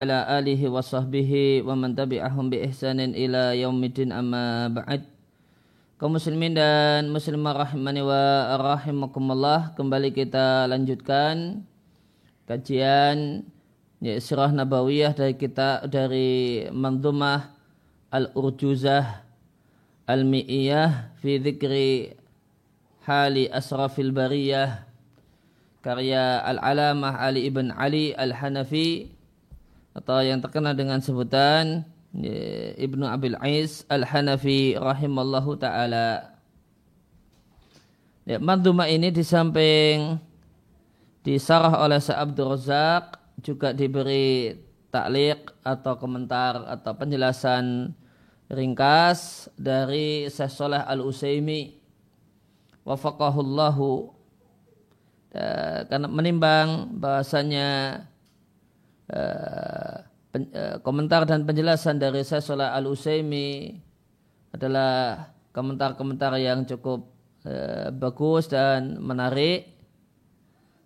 ala alihi wa sahbihi wa man tabi'ahum bi ihsanin ila yaumidin amma ba'd. Kaum muslimin dan muslimah rahimani wa rahimakumullah kembali kita lanjutkan kajian ya, sirah nabawiyah dari kita dari mandumah al-urjuzah al-mi'iyah fi dzikri hali asrafil bariyah karya al-alamah Ali ibn Ali al-Hanafi atau yang terkenal dengan sebutan ya, Ibnu Abil Ais Al-Hanafi rahimallahu taala. Ya, ini di samping disarah oleh Sa'abdur Razak juga diberi taklik atau komentar atau penjelasan ringkas dari Syekh Saleh Al-Utsaimin wafaqahullahu karena menimbang bahasanya Eh, eh, komentar dan penjelasan dari Syaikhullah Al-Usaimi adalah komentar-komentar yang cukup uh, bagus dan menarik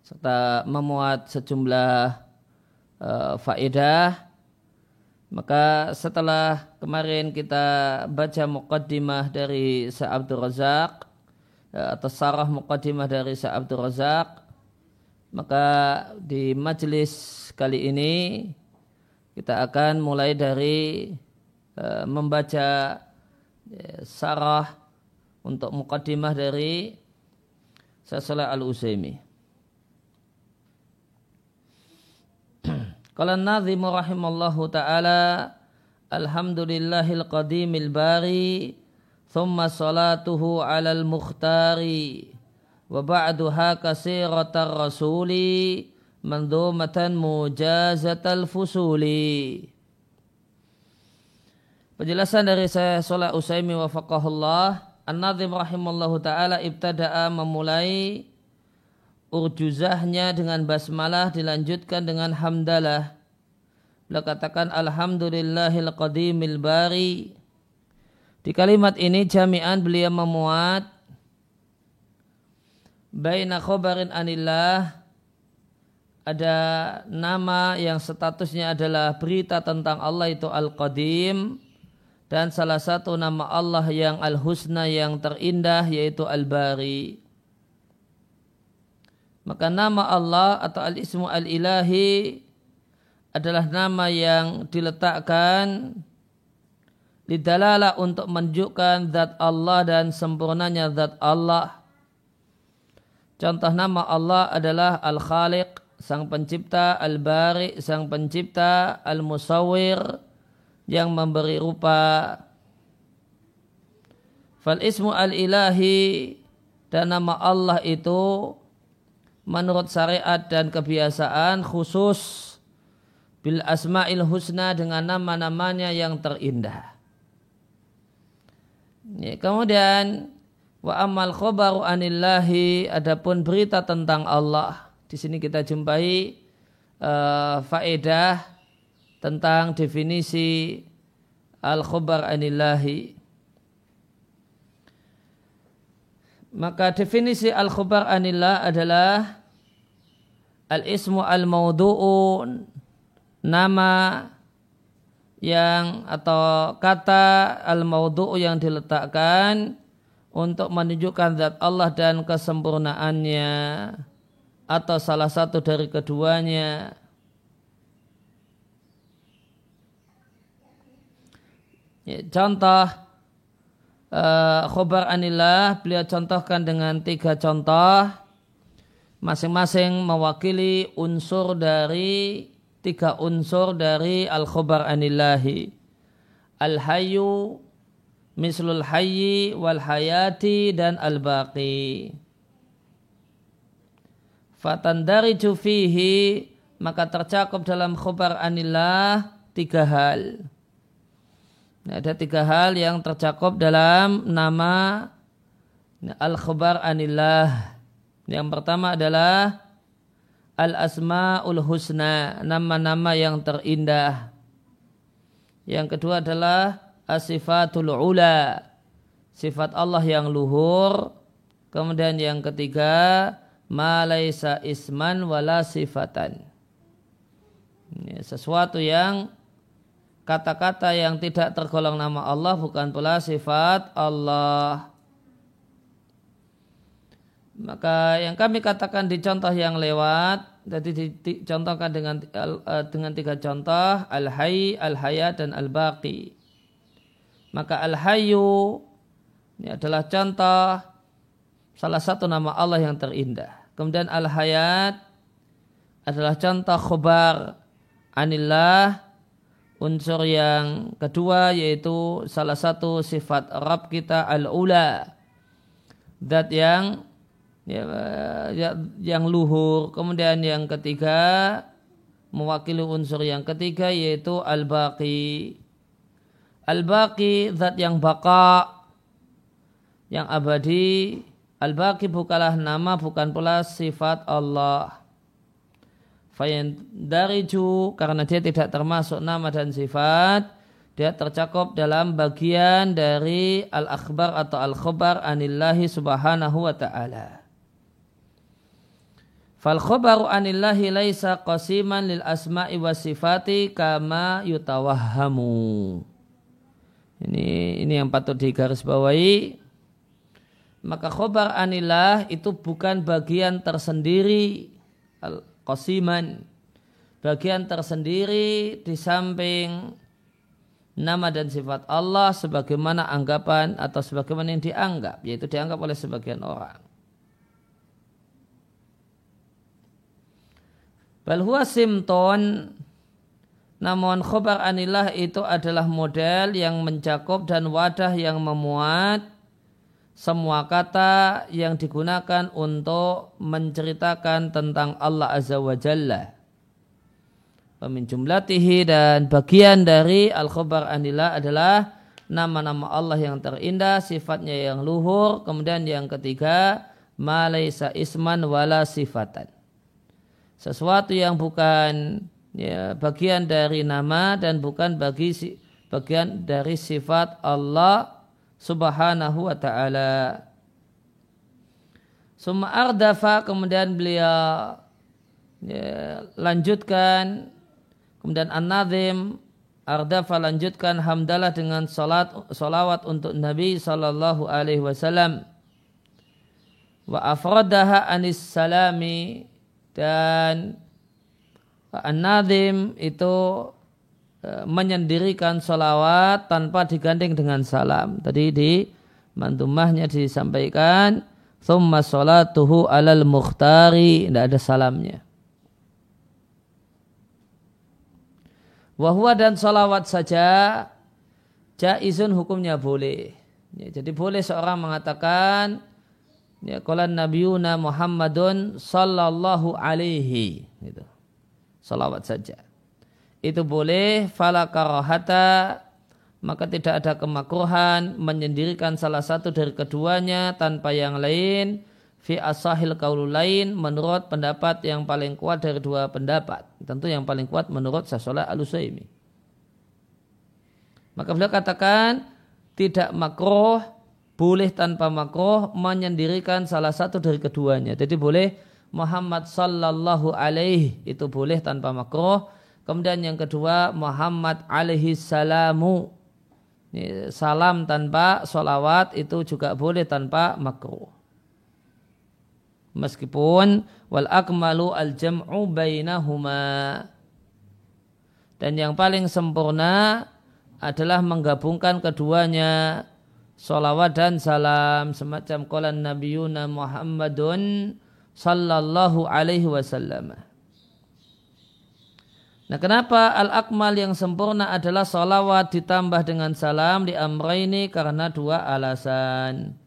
serta memuat sejumlah uh, faedah. Maka setelah kemarin kita baca muqaddimah dari Sa'abdur Razak atau sarah muqaddimah dari Sa'abdur Razak maka di majelis kali ini kita akan mulai dari uh, membaca uh, sarah untuk mukaddimah dari Sasalah Al-Usaimi. Qala an-nadhimu rahimallahu ta'ala Alhamdulillahil qadimil bari Thumma salatuhu alal mukhtari wa ba'duha kasiratar rasuli mandhumatan mujazatal fusuli Penjelasan dari saya Salah Usaimi wa faqahullah An-Nazim rahimallahu ta'ala ibtada'a memulai urjuzahnya dengan basmalah dilanjutkan dengan hamdalah. Beliau katakan alhamdulillahil qadimil bari. Di kalimat ini jami'an beliau memuat baina khobarin anillah ada nama yang statusnya adalah berita tentang Allah itu Al-Qadim. Dan salah satu nama Allah yang Al-Husna yang terindah yaitu Al-Bari. Maka nama Allah atau Al-Ismu Al-Ilahi adalah nama yang diletakkan lidalala untuk menunjukkan zat Allah dan sempurnanya zat Allah. Contoh nama Allah adalah Al-Khaliq, Sang Pencipta, Al-Bari, Sang Pencipta, Al-Musawwir, yang memberi rupa. Fal ismu al-ilahi dan nama Allah itu menurut syariat dan kebiasaan khusus bil asma'il husna dengan nama-namanya yang terindah. Ya, kemudian Wa amal khobaru anillahi adapun berita tentang Allah. Di sini kita jumpai uh, faedah tentang definisi al khobar anillahi. Maka definisi al khobar anillah adalah al ismu al maudu'u nama yang atau kata al maudu'u yang diletakkan untuk menunjukkan zat Allah dan kesempurnaannya atau salah satu dari keduanya. Ya, contoh uh, khobar anillah beliau contohkan dengan tiga contoh. Masing-masing mewakili unsur dari tiga unsur dari al khobar anillahi. Al hayu mislul hayyi wal hayati dan al baqi dari fihi maka tercakup dalam khabar anillah tiga hal. Ada tiga hal yang tercakup dalam nama al khabar anillah. Yang pertama adalah al asmaul husna nama-nama yang terindah. Yang kedua adalah asifatul ula sifat Allah yang luhur. Kemudian yang ketiga malaisa isman wala sifatan Ya, sesuatu yang kata-kata yang tidak tergolong nama Allah bukan pula sifat Allah. Maka yang kami katakan di contoh yang lewat, jadi dicontohkan dengan uh, dengan tiga contoh al hayy, al hayat dan al baqi. Maka al hayyu ini adalah contoh salah satu nama Allah yang terindah. Kemudian al hayat adalah contoh khobar anillah unsur yang kedua yaitu salah satu sifat Rabb kita al-ula dat yang ya, ya, yang luhur. Kemudian yang ketiga mewakili unsur yang ketiga yaitu al-baqi. Al-baqi zat yang baka yang abadi. Al-baqi bukanlah nama bukan pula sifat Allah. Fayan dariju karena dia tidak termasuk nama dan sifat dia tercakup dalam bagian dari al-akhbar atau al-khabar anillahi subhanahu wa ta'ala. Fal khabaru anillahi laisa qasiman lil asma'i wa sifati kama yutawahhamu. Ini ini yang patut digarisbawahi. Maka khobar anillah itu bukan bagian tersendiri al qasiman. Bagian tersendiri di samping nama dan sifat Allah sebagaimana anggapan atau sebagaimana yang dianggap yaitu dianggap oleh sebagian orang. Bal huwa simton namun khobar anillah itu adalah model yang mencakup dan wadah yang memuat semua kata yang digunakan untuk menceritakan tentang Allah Azza wa Jalla. Pemin jumlatihi dan bagian dari al-khobar anillah adalah nama-nama Allah yang terindah, sifatnya yang luhur. Kemudian yang ketiga, malaysa isman wala sifatan sesuatu yang bukan ya, bagian dari nama dan bukan bagi bagian dari sifat Allah Subhanahu wa taala. Summa ardafa kemudian beliau ya, lanjutkan kemudian an-nazim ardafa lanjutkan hamdalah dengan salat salawat untuk Nabi sallallahu alaihi wasallam wa afradaha anis salami dan An-Nadim itu menyendirikan solawat tanpa digandeng dengan salam. Tadi di mantumahnya disampaikan Thumma salatuhu alal mukhtari Tidak ada salamnya Wahwa dan solawat saja Jaizun hukumnya boleh ya, Jadi boleh seorang mengatakan ya qala nabiyuna Muhammadun sallallahu alaihi gitu. Salawat saja. Itu boleh fala karahata maka tidak ada kemakruhan menyendirikan salah satu dari keduanya tanpa yang lain fi asahil kaulu lain menurut pendapat yang paling kuat dari dua pendapat. Tentu yang paling kuat menurut Sasola al-Usaimi. Maka beliau katakan tidak makruh boleh tanpa makroh menyendirikan salah satu dari keduanya. Jadi boleh Muhammad sallallahu alaihi itu boleh tanpa makroh. Kemudian yang kedua Muhammad alaihi salamu. Salam tanpa solawat itu juga boleh tanpa makruh. Meskipun wal akmalu al jam'u bainahuma. Dan yang paling sempurna adalah menggabungkan keduanya salawat dan salam semacam qalan nabiyuna Muhammadun sallallahu alaihi wasallam. Nah kenapa al-akmal yang sempurna adalah salawat ditambah dengan salam di amraini karena dua alasan.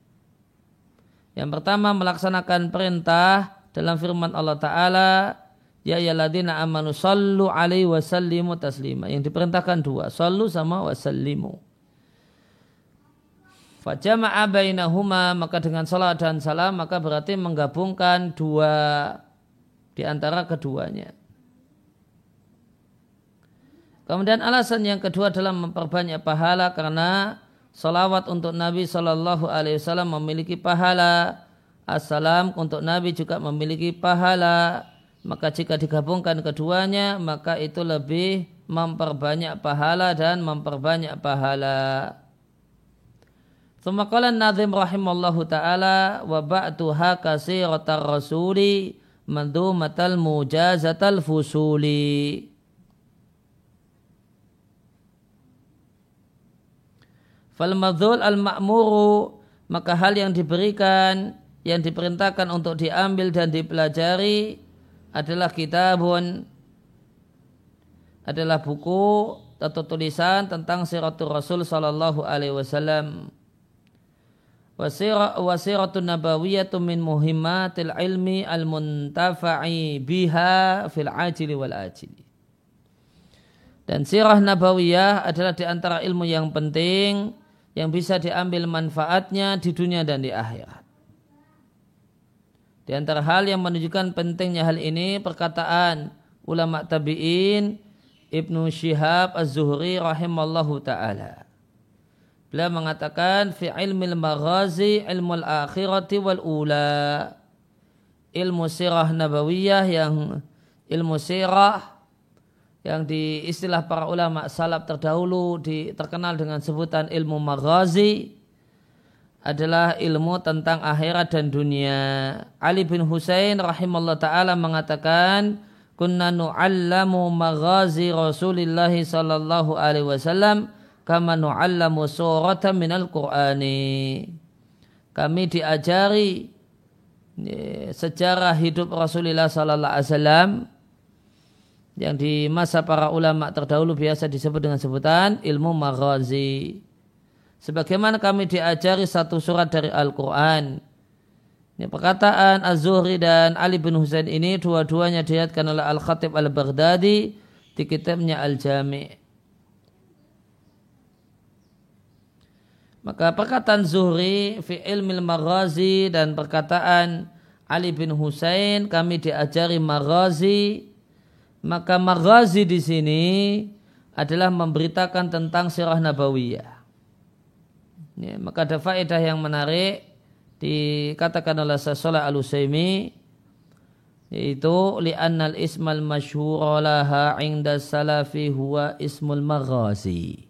Yang pertama melaksanakan perintah dalam firman Allah Ta'ala Ya yaladina amanu sallu alaihi wasallimu taslima. Yang diperintahkan dua. Sallu sama wasallimu. Fajama'a bainahuma maka dengan salat dan salam maka berarti menggabungkan dua di antara keduanya. Kemudian alasan yang kedua adalah memperbanyak pahala karena salawat untuk Nabi Shallallahu Alaihi Wasallam memiliki pahala, assalam untuk Nabi juga memiliki pahala maka jika digabungkan keduanya maka itu lebih memperbanyak pahala dan memperbanyak pahala. Thumma qala an-nadhim rahimallahu taala wa ba'tuha kasiratar rasuli madhumatal mujazatal fusuli. Fal madhul al-ma'muru maka hal yang diberikan yang diperintahkan untuk diambil dan dipelajari adalah kitabun adalah buku atau tulisan tentang siratul Rasul sallallahu alaihi wasallam. Wasiratun nabawiyatu min muhimmatil ilmi al-muntafa'i biha fil ajili wal ajili. Dan sirah nabawiyah adalah di antara ilmu yang penting yang bisa diambil manfaatnya di dunia dan di akhirat. Di antara hal yang menunjukkan pentingnya hal ini perkataan ulama tabi'in Ibnu Syihab Az-Zuhri rahimallahu taala. Beliau mengatakan fi ilmil maghazi ilmu al-akhirati wal ula. Ilmu sirah nabawiyah yang ilmu sirah yang di istilah para ulama salaf terdahulu di, terkenal dengan sebutan ilmu maghazi adalah ilmu tentang akhirat dan dunia. Ali bin Husain rahimahullah taala mengatakan kunna nu'allamu maghazi Rasulillah sallallahu alaihi wasallam kama nu'allamu suratan minal Qur'ani. Kami diajari ya, sejarah hidup Rasulullah sallallahu alaihi wasallam yang di masa para ulama terdahulu biasa disebut dengan sebutan ilmu maghazi. Sebagaimana kami diajari satu surat dari Al-Quran. Ini perkataan Az-Zuhri dan Ali bin Husain ini dua-duanya dilihatkan oleh Al-Khatib Al-Baghdadi di kitabnya Al-Jami' Maka perkataan Zuhri fi ilmil maghazi dan perkataan Ali bin Husain kami diajari maghazi maka maghazi di sini adalah memberitakan tentang sirah nabawiyah. Ya, maka ada faedah yang menarik dikatakan oleh Sasolah al-Usaimi yaitu li'annal ismal masyhur laha 'inda salafi huwa ismul maghazi.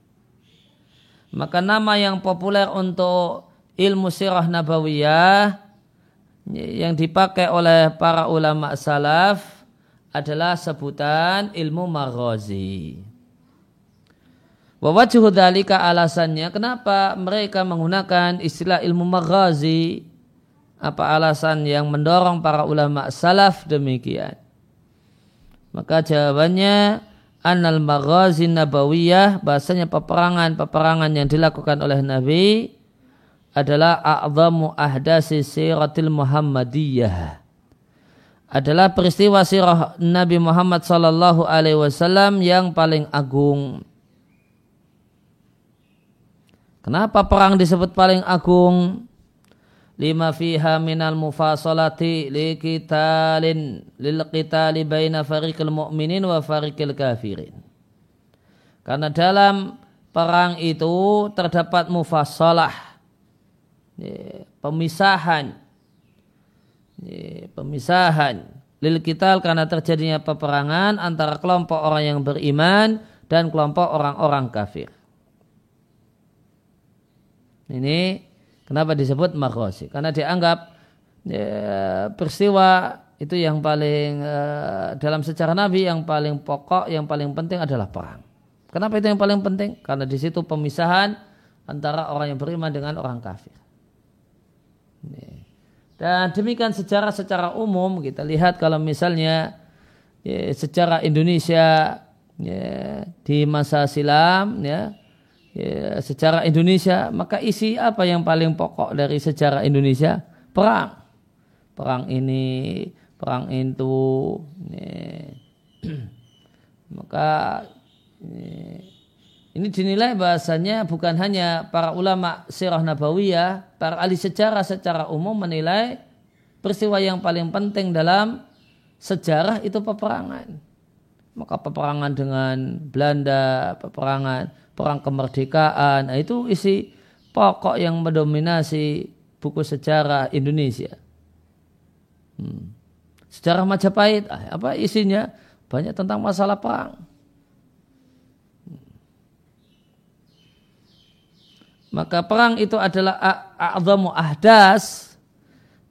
Maka nama yang populer untuk ilmu sirah nabawiyah yang dipakai oleh para ulama salaf adalah sebutan ilmu maghazi. Wawajuhu dalika alasannya kenapa mereka menggunakan istilah ilmu maghazi? Apa alasan yang mendorong para ulama salaf demikian? Maka jawabannya anal maghazi nabawiyah bahasanya peperangan-peperangan yang dilakukan oleh Nabi adalah a'zamu ahdasi siratil muhammadiyah adalah peristiwa sirah Nabi Muhammad sallallahu alaihi wasallam yang paling agung. Kenapa perang disebut paling agung? Lima fiha minal mufasalati li qitalin lil qitali baina fariqil mu'minin wa fariqil kafirin. Karena dalam perang itu terdapat mufasalah pemisahan pemisahan lil kital karena terjadinya peperangan antara kelompok orang yang beriman dan kelompok orang-orang kafir. Ini kenapa disebut makhosi? Karena dianggap ya, peristiwa itu yang paling uh, dalam sejarah Nabi yang paling pokok, yang paling penting adalah perang. Kenapa itu yang paling penting? Karena di situ pemisahan antara orang yang beriman dengan orang kafir. Ini. Dan demikian sejarah secara umum kita lihat kalau misalnya ya, secara Indonesia ya, di masa silam ya, ya secara Indonesia maka isi apa yang paling pokok dari sejarah Indonesia perang perang ini perang itu ya. maka ya, ini dinilai bahasanya bukan hanya para ulama sirah nabawiyah, para ahli sejarah secara umum menilai peristiwa yang paling penting dalam sejarah itu peperangan. Maka peperangan dengan Belanda, peperangan perang kemerdekaan, nah itu isi pokok yang mendominasi buku sejarah Indonesia. Hmm. sejarah Majapahit ah, apa isinya banyak tentang masalah perang maka perang itu adalah a'zamu ahdas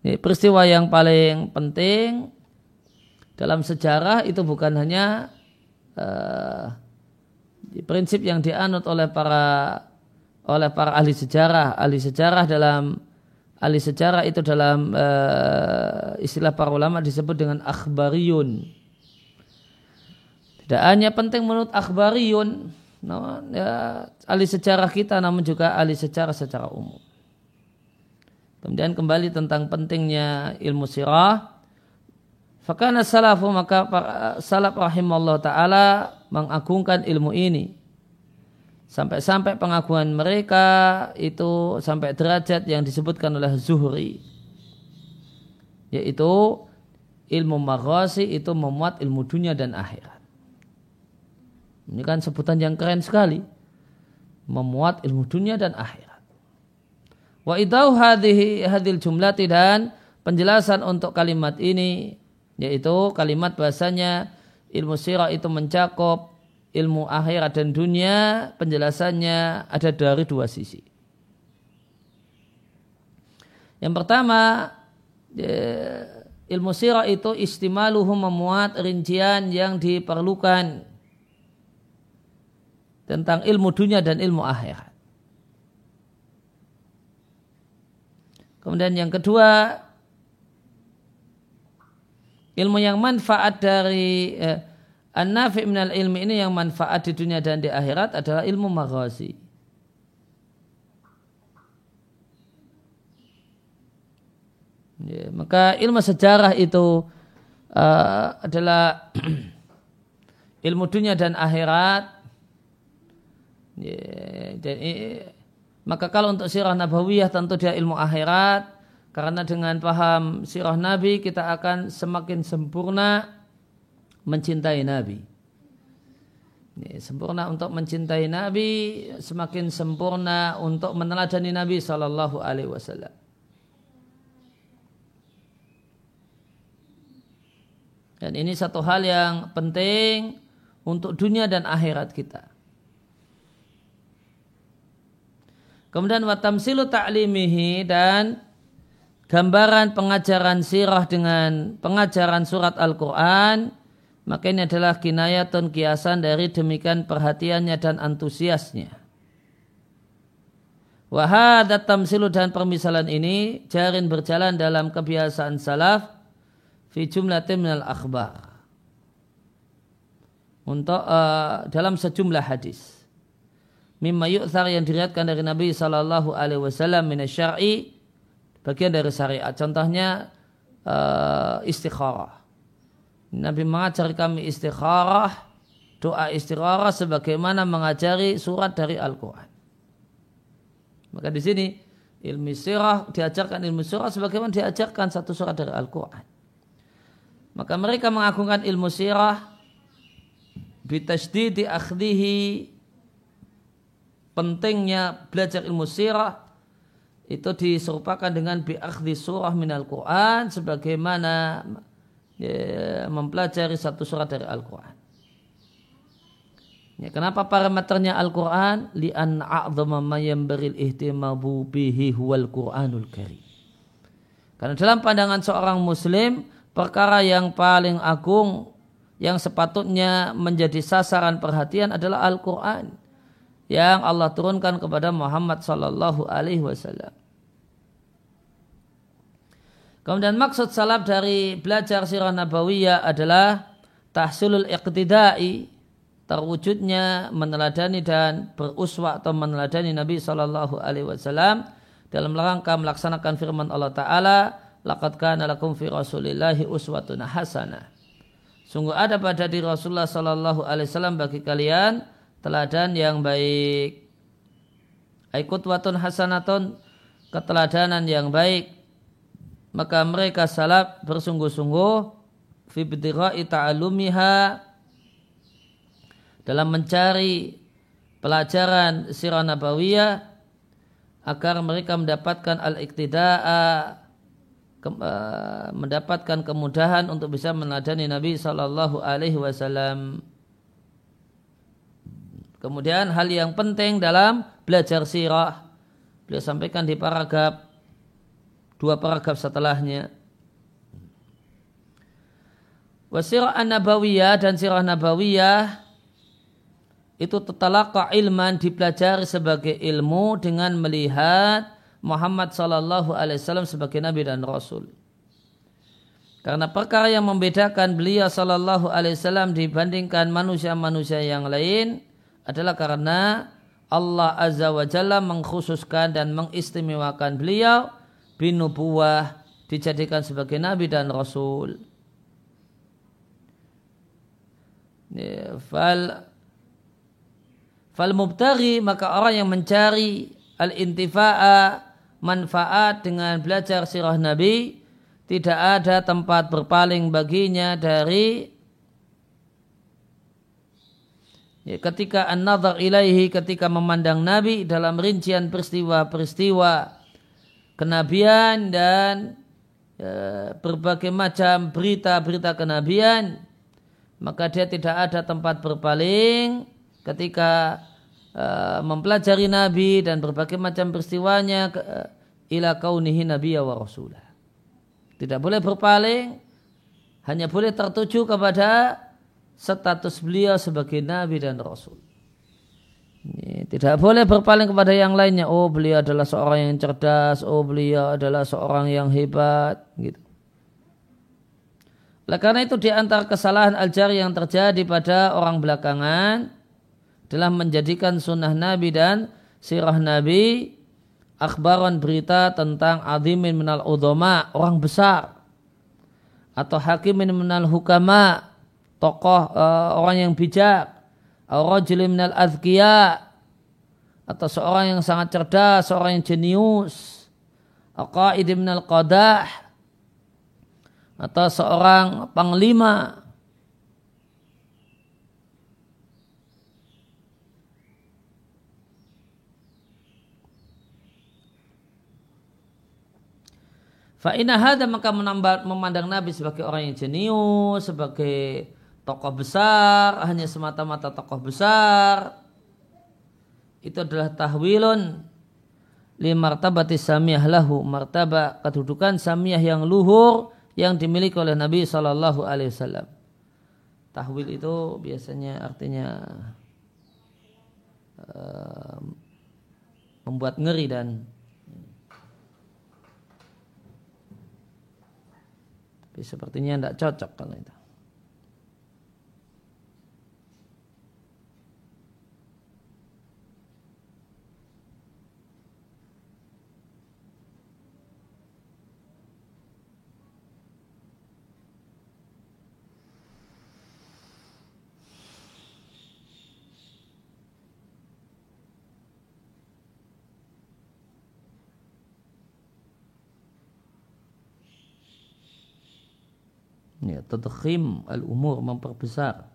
peristiwa yang paling penting dalam sejarah itu bukan hanya uh, prinsip yang dianut oleh para oleh para ahli sejarah ahli sejarah dalam ahli sejarah itu dalam uh, istilah para ulama disebut dengan akhbariyun. Tidak hanya penting menurut akhbariyun, namun ya, ahli sejarah kita namun juga ahli sejarah secara umum. Kemudian kembali tentang pentingnya ilmu sirah. Fakana salafu maka salaf rahimallahu taala mengagungkan ilmu ini Sampai-sampai pengakuan mereka itu sampai derajat yang disebutkan oleh Zuhri. Yaitu ilmu maghasi itu memuat ilmu dunia dan akhirat. Ini kan sebutan yang keren sekali. Memuat ilmu dunia dan akhirat. Wa idau hadhihi hadil jumlati dan penjelasan untuk kalimat ini yaitu kalimat bahasanya ilmu sirah itu mencakup ilmu akhirat dan dunia penjelasannya ada dari dua sisi. Yang pertama, ilmu sirah itu istimaluhu memuat rincian yang diperlukan tentang ilmu dunia dan ilmu akhirat. Kemudian yang kedua, ilmu yang manfaat dari eh, An-nafi minal ilmi ini yang manfaat di dunia dan di akhirat adalah ilmu maghazi. Ya, maka ilmu sejarah itu uh, adalah ilmu dunia dan akhirat. Ya, maka kalau untuk sirah nabawiyah tentu dia ilmu akhirat. Karena dengan paham sirah Nabi kita akan semakin sempurna mencintai Nabi. Ini, sempurna untuk mencintai Nabi, semakin sempurna untuk meneladani Nabi Sallallahu Alaihi Wasallam. Dan ini satu hal yang penting untuk dunia dan akhirat kita. Kemudian watamsilu ta'limihi dan gambaran pengajaran sirah dengan pengajaran surat Al-Quran maka ini adalah kinayatun kiasan dari demikian perhatiannya dan antusiasnya. Wahadat tamsilu dan permisalan ini jarin berjalan dalam kebiasaan salaf fi jumlatin minal akhbar. Untuk uh, dalam sejumlah hadis. Mimma yu'thar yang diriatkan dari Nabi sallallahu alaihi wasallam minasyar'i bagian dari syariat. Contohnya uh, istikharah Nabi mengajari kami istikharah, doa istikharah sebagaimana mengajari surat dari Al-Quran. Maka di sini ilmu sirah diajarkan ilmu sirah sebagaimana diajarkan satu surat dari Al-Quran. Maka mereka mengagungkan ilmu sirah bitasdidi akhdihi pentingnya belajar ilmu sirah itu diserupakan dengan biakhdi surah minal Quran sebagaimana ya, mempelajari satu surat dari Al-Quran. Ya, kenapa parameternya Al-Quran? Lian a'zama ma yambaril ihtimabu bihi huwal Qur'anul Karim. Karena dalam pandangan seorang muslim, perkara yang paling agung yang sepatutnya menjadi sasaran perhatian adalah Al-Quran yang Allah turunkan kepada Muhammad sallallahu alaihi wasallam. Kemudian maksud salaf dari belajar sirah nabawiyah adalah tahsulul iqtidai terwujudnya meneladani dan beruswa atau meneladani Nabi Shallallahu Alaihi Wasallam dalam rangka melaksanakan firman Allah Taala laqad kana lakum fi rasulillahi uswatun hasanah sungguh ada pada diri Rasulullah Shallallahu Alaihi Wasallam bagi kalian teladan yang baik ikut watun hasanatun keteladanan yang baik maka mereka salaf bersungguh-sungguh fi ta'alumiha dalam mencari pelajaran sirah nabawiyah agar mereka mendapatkan al-iktida'a ke, uh, mendapatkan kemudahan untuk bisa meneladani Nabi Shallallahu Alaihi Wasallam. Kemudian hal yang penting dalam belajar sirah beliau sampaikan di paragraf dua paragraf setelahnya. Wasirah an-nabawiyah dan sirah nabawiyah itu tetalaka ilman dipelajari sebagai ilmu dengan melihat Muhammad Sallallahu Alaihi Wasallam sebagai Nabi dan Rasul. Karena perkara yang membedakan beliau Sallallahu Alaihi Wasallam dibandingkan manusia-manusia yang lain adalah karena Allah Azza wa Jalla mengkhususkan dan mengistimewakan beliau binubuwah dijadikan sebagai nabi dan rasul. Ya, fal fal mubtaghi maka orang yang mencari al intifa'a manfaat dengan belajar sirah nabi tidak ada tempat berpaling baginya dari Ya, ketika an-nazar ilaihi ketika memandang Nabi dalam rincian peristiwa-peristiwa kenabian dan ya, berbagai macam berita-berita kenabian maka dia tidak ada tempat berpaling ketika uh, mempelajari Nabi dan berbagai macam peristiwanya uh, ila kaunihi nabiyya wa rasulah. Tidak boleh berpaling, hanya boleh tertuju kepada status beliau sebagai nabi dan rasul. Ini, tidak boleh berpaling kepada yang lainnya. Oh beliau adalah seorang yang cerdas. Oh beliau adalah seorang yang hebat. Gitu. Oleh karena itu di antara kesalahan ajar yang terjadi pada orang belakangan adalah menjadikan sunnah Nabi dan sirah Nabi akhbaran berita tentang adimin minal udhama orang besar atau hakimin minal hukama tokoh uh, orang yang bijak. Minal azkiya. Atau seorang yang sangat cerdas, seorang yang jenius, minal qadah. Atau seorang panglima. Fa'ina hada maka menambah, memandang Nabi sebagai orang yang jenius, sebagai tokoh besar, hanya semata-mata tokoh besar, itu adalah tahwilun li martabati samiyah lahu, martabah kedudukan samiyah yang luhur yang dimiliki oleh Nabi Shallallahu Alaihi Wasallam. Tahwil itu biasanya artinya uh, membuat ngeri dan tapi sepertinya tidak cocok kalau itu. Ya, tadkhim al-umur memperbesar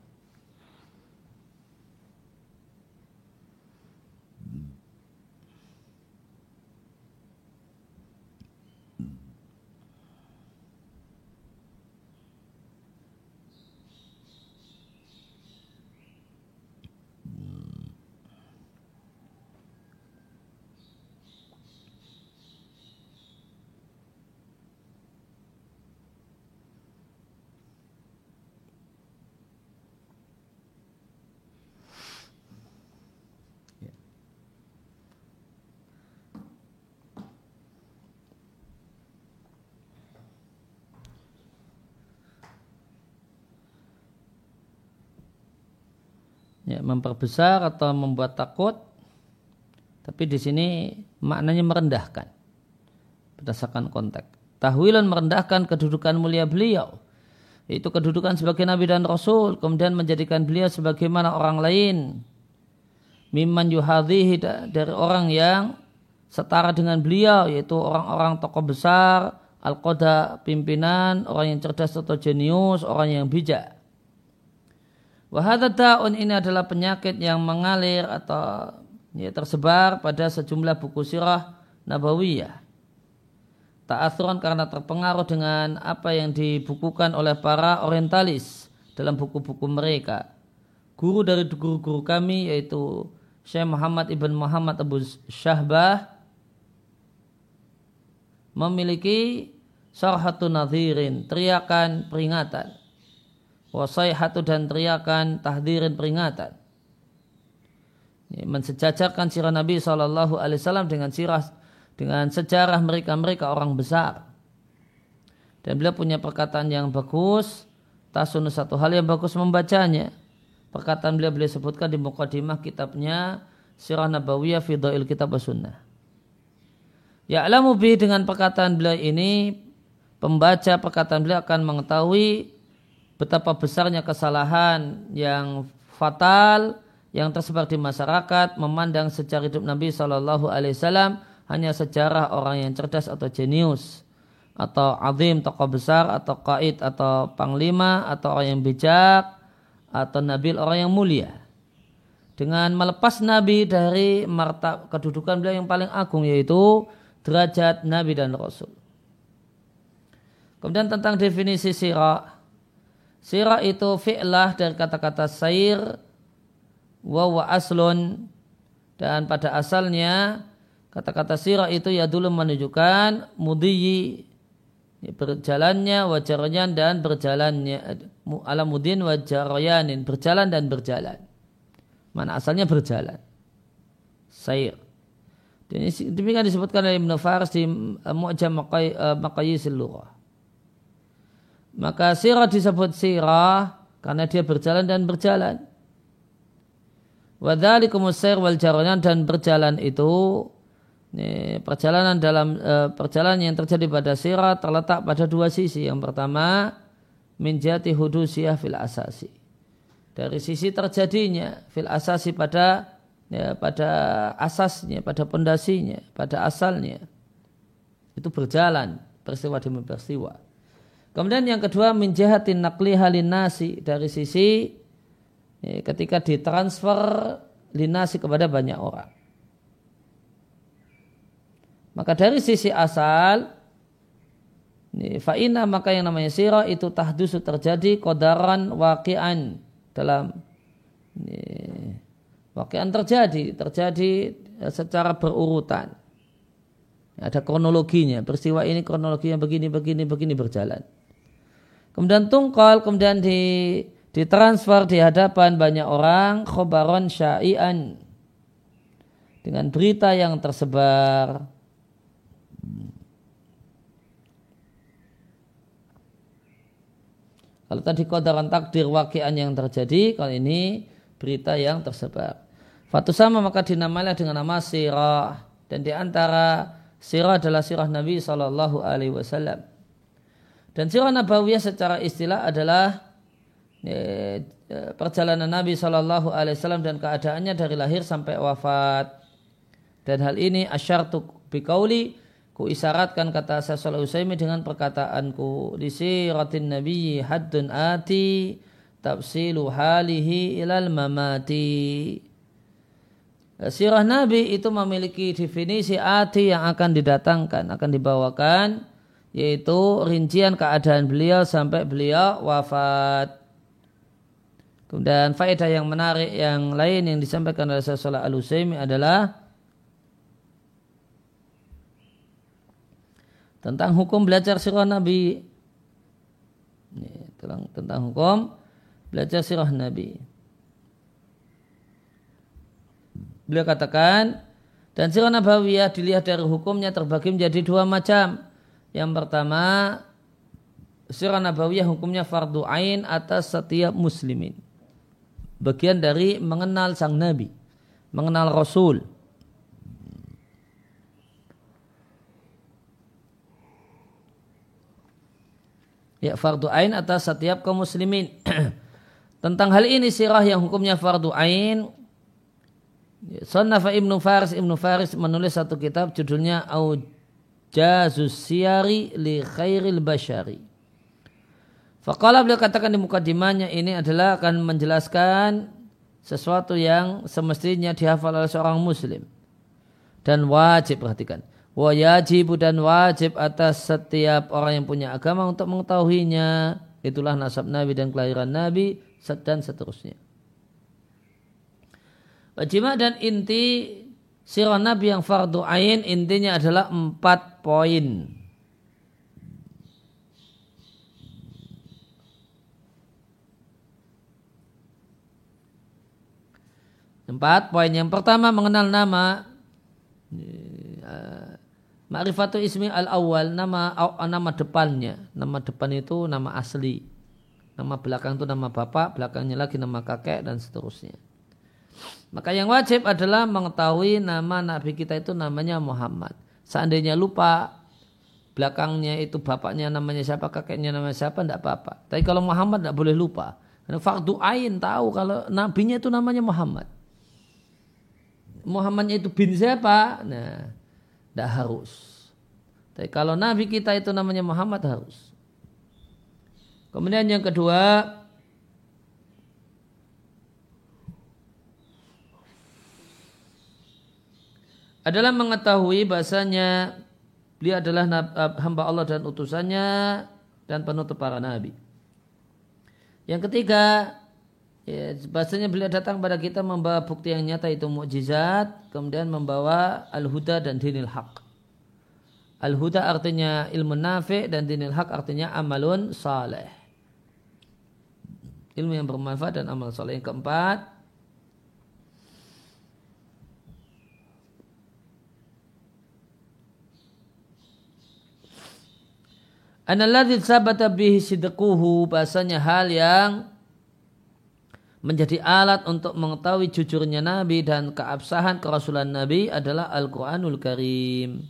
ya, memperbesar atau membuat takut tapi di sini maknanya merendahkan berdasarkan konteks. Tahwilan merendahkan kedudukan mulia beliau itu kedudukan sebagai nabi dan rasul kemudian menjadikan beliau sebagaimana orang lain. Mimman yuhadhihi dari orang yang setara dengan beliau yaitu orang-orang tokoh besar al-qada pimpinan orang yang cerdas atau jenius orang yang bijak Wahada daun ini adalah penyakit yang mengalir atau ya, tersebar pada sejumlah buku sirah nabawiyah. ta'athuran karena terpengaruh dengan apa yang dibukukan oleh para orientalis dalam buku-buku mereka. Guru dari guru-guru kami yaitu Syekh Muhammad ibn Muhammad Abu Syahbah memiliki sarhatu nadhirin, teriakan peringatan. Wasaihatu dan teriakan tahdirin peringatan. Mensejajarkan sirah Nabi Shallallahu Alaihi Wasallam dengan sirah dengan sejarah mereka-mereka orang besar. Dan beliau punya perkataan yang bagus, tasun satu hal yang bagus membacanya. Perkataan beliau beliau sebutkan di mukadimah kitabnya Sirah Nabawiyah Fidail Kitab Sunnah. Ya'lamu bi dengan perkataan beliau ini pembaca perkataan beliau akan mengetahui betapa besarnya kesalahan yang fatal yang tersebar di masyarakat memandang sejarah hidup Nabi Shallallahu Alaihi Wasallam hanya sejarah orang yang cerdas atau jenius atau azim tokoh besar atau kaid atau panglima atau orang yang bijak atau nabil orang yang mulia dengan melepas Nabi dari martab kedudukan beliau yang paling agung yaitu derajat Nabi dan Rasul. Kemudian tentang definisi sirah. Sirah itu fi'lah dari kata-kata sair wa wa aslun. Dan pada asalnya kata-kata sirah itu ya dulu menunjukkan mudiyi berjalannya wajarnya dan berjalannya ala mudin wajaroyanin berjalan dan berjalan. Mana asalnya berjalan? Sair. Demikian disebutkan oleh Ibn Faris di uh, Mu'jam uh, Maqayisil Lughah. Maka sirah disebut sirah karena dia berjalan dan berjalan. Wadhalikumus sair wal jaronan dan berjalan itu ini, perjalanan dalam uh, perjalanan yang terjadi pada sirah terletak pada dua sisi. Yang pertama minjati hudusiyah fil asasi. Dari sisi terjadinya fil asasi pada ya, pada asasnya, pada pondasinya, pada asalnya. Itu berjalan peristiwa demi peristiwa. Kemudian yang kedua menjahatin nakli halin nasi dari sisi ya, ketika ditransfer linasi kepada banyak orang. Maka dari sisi asal fa'ina maka yang namanya sirah itu tahdusu terjadi kodaran wakian dalam ini, Wakian terjadi, terjadi secara berurutan. Ada kronologinya, peristiwa ini kronologinya begini, begini, begini berjalan. Kemudian tungkol, kemudian di ditransfer di hadapan banyak orang khobaron syai'an. Dengan berita yang tersebar. Kalau tadi kodaran takdir wakian yang terjadi kalau ini berita yang tersebar. Fatu sama maka dinamailah dengan nama sirah. Dan di antara sirah adalah sirah Nabi Shallallahu Alaihi Wasallam. Dan sirah Nabawiyah secara istilah adalah ya, perjalanan Nabi Shallallahu Alaihi Wasallam dan keadaannya dari lahir sampai wafat. Dan hal ini asyartu bikauli ku isyaratkan kata saya Usaimi dengan perkataanku. Di siratin Nabi haddun ati tafsilu halihi ilal mamati. Sirah Nabi itu memiliki definisi arti yang akan didatangkan, akan dibawakan, yaitu rincian keadaan beliau sampai beliau wafat. Kemudian faedah yang menarik yang lain yang disampaikan oleh Salah al adalah tentang hukum belajar sirah Nabi. Tentang, tentang hukum belajar sirah Nabi. Beliau katakan, dan sirah nabawiyah dilihat dari hukumnya terbagi menjadi dua macam. Yang pertama, sirah nabawiyah hukumnya fardu ain atas setiap muslimin. Bagian dari mengenal sang nabi, mengenal rasul. Ya fardu ain atas setiap kaum muslimin. Tentang hal ini sirah yang hukumnya fardu ain Sannafa Ibnu Faris Ibnu Faris menulis satu kitab judulnya Aujazus Siyari li Khairil Bashari. Faqala beliau katakan di mukadimahnya ini adalah akan menjelaskan sesuatu yang semestinya dihafal oleh seorang muslim dan wajib perhatikan Wajib dan wajib atas setiap orang yang punya agama untuk mengetahuinya. Itulah nasab Nabi dan kelahiran Nabi dan seterusnya. Wajibah dan inti sirah Nabi yang fardu ain intinya adalah empat poin. Empat poin. Yang pertama mengenal nama Ma'rifatu ismi al-awwal nama nama depannya. Nama depan itu nama asli. Nama belakang itu nama bapak, belakangnya lagi nama kakek dan seterusnya. Maka yang wajib adalah mengetahui nama nabi kita itu namanya Muhammad. Seandainya lupa belakangnya itu bapaknya namanya siapa, kakeknya namanya siapa, tidak apa-apa. Tapi kalau Muhammad tidak boleh lupa. Karena faktu ain tahu kalau nabinya itu namanya Muhammad. Muhammadnya itu bin siapa? Nah, tidak harus. Tapi kalau Nabi kita itu namanya Muhammad harus. Kemudian yang kedua, adalah mengetahui bahasanya beliau adalah hamba Allah dan utusannya dan penutup para nabi. Yang ketiga, Ya, bahasanya beliau datang pada kita membawa bukti yang nyata itu mukjizat, kemudian membawa al-huda dan dinil haq. Al-huda artinya ilmu nafi dan dinil haq artinya amalun saleh. Ilmu yang bermanfaat dan amal saleh. Yang keempat, Analladzi sabata bihi sidquhu bahasanya hal yang menjadi alat untuk mengetahui jujurnya Nabi dan keabsahan kerasulan Nabi adalah Al-Quranul Karim.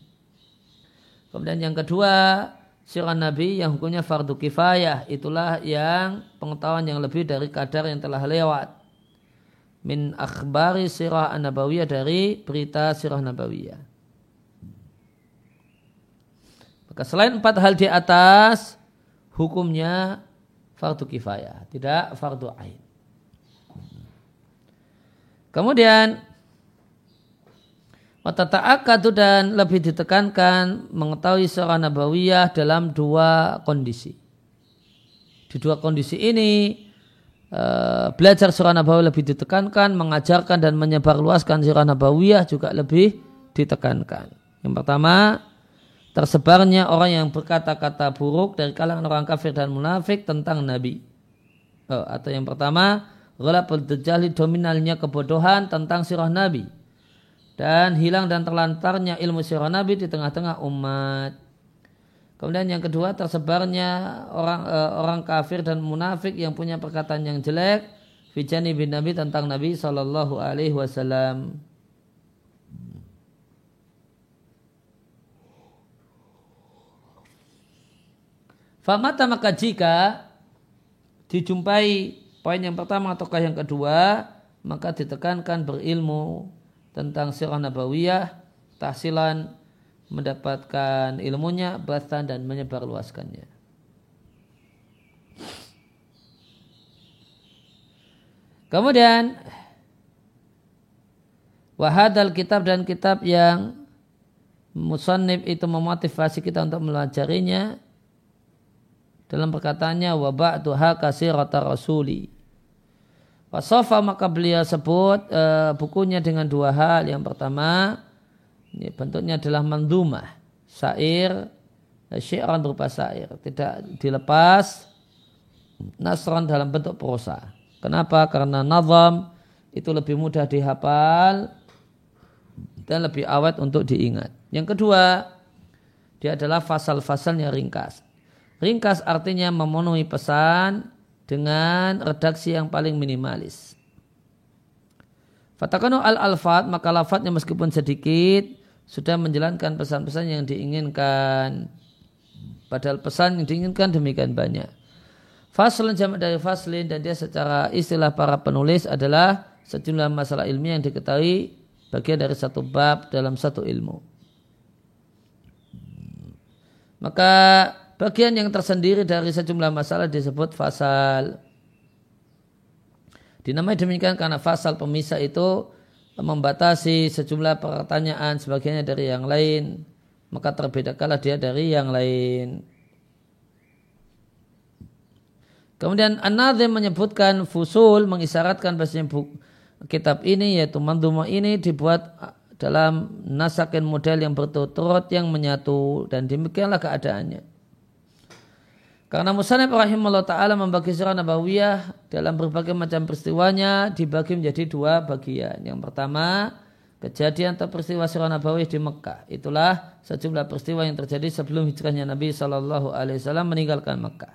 Kemudian yang kedua, sirah Nabi yang hukumnya fardu kifayah. Itulah yang pengetahuan yang lebih dari kadar yang telah lewat. Min akhbari sirah nabawiyah dari berita sirah nabawiyah. Maka selain empat hal di atas, hukumnya fardu kifayah, tidak fardu ain. Kemudian mata ta'akadu dan lebih ditekankan mengetahui seorang nabawiyah dalam dua kondisi. Di dua kondisi ini eh, belajar surah nabawiyah lebih ditekankan, mengajarkan dan menyebarluaskan surah nabawiyah juga lebih ditekankan. Yang pertama, tersebarnya orang yang berkata-kata buruk dari kalangan orang kafir dan munafik tentang Nabi. Oh, atau yang pertama, Ghalabul Dajjali dominalnya kebodohan tentang sirah Nabi. Dan hilang dan terlantarnya ilmu sirah Nabi di tengah-tengah umat. Kemudian yang kedua tersebarnya orang uh, orang kafir dan munafik yang punya perkataan yang jelek Fijani bin Nabi tentang Nabi Wasallam. Famata maka jika dijumpai Poin yang pertama ataukah yang kedua, maka ditekankan berilmu tentang sirah nabawiyah, tahsilan mendapatkan ilmunya, bahkan dan menyebarluaskannya. Kemudian wahadal kitab dan kitab yang musannif itu memotivasi kita untuk melajarinya dalam perkataannya wa ba'du kasirata rasuli. Wasofa maka beliau sebut e, bukunya dengan dua hal. Yang pertama, ini bentuknya adalah mandumah, syair, eh, syiaran berupa syair. Tidak dilepas nasron dalam bentuk prosa. Kenapa? Karena nazam itu lebih mudah dihafal dan lebih awet untuk diingat. Yang kedua, dia adalah fasal-fasalnya ringkas. Ringkas artinya memenuhi pesan dengan redaksi yang paling minimalis. Fatakanu al-alfat maka lafadznya meskipun sedikit sudah menjalankan pesan-pesan yang diinginkan. Padahal pesan yang diinginkan demikian banyak. Faslun jamak dari faslin dan dia secara istilah para penulis adalah sejumlah masalah ilmiah yang diketahui bagian dari satu bab dalam satu ilmu. Maka Bagian yang tersendiri dari sejumlah masalah disebut fasal. Dinamai demikian karena fasal pemisah itu membatasi sejumlah pertanyaan sebagainya dari yang lain maka terbedakalah dia dari yang lain. Kemudian An-Nazim menyebutkan fusul mengisyaratkan bahasanya kitab ini yaitu mandumah ini dibuat dalam nasakin model yang berturut-turut yang menyatu dan demikianlah keadaannya. Karena Musanib rahimahullah ta'ala membagi surah Nabawiyah dalam berbagai macam peristiwanya dibagi menjadi dua bagian. Yang pertama, kejadian atau peristiwa surah Nabawiyah di Mekah. Itulah sejumlah peristiwa yang terjadi sebelum hijrahnya Nabi SAW meninggalkan Mekah.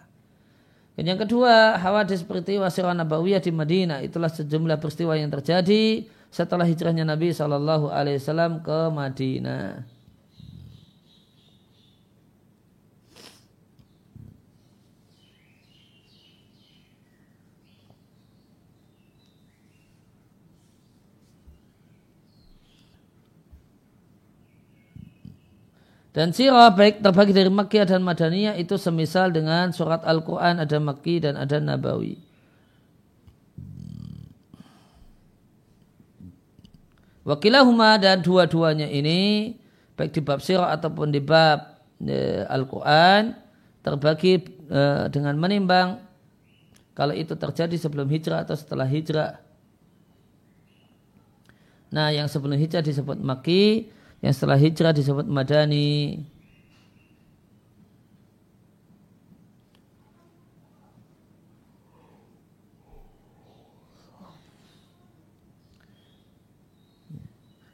Dan yang kedua, hawadis peristiwa surah Nabawiyah di Madinah. Itulah sejumlah peristiwa yang terjadi setelah hijrahnya Nabi SAW ke Madinah. Dan sirah baik terbagi dari Makkiyah dan Madaniyah itu semisal dengan surat Al-Quran ada Makki dan ada Nabawi. Wakilahuma dan dua-duanya ini baik di bab sirah ataupun di bab e, Al-Quran terbagi e, dengan menimbang kalau itu terjadi sebelum hijrah atau setelah hijrah. Nah yang sebelum hijrah disebut Makki, yang setelah hijrah disebut madani.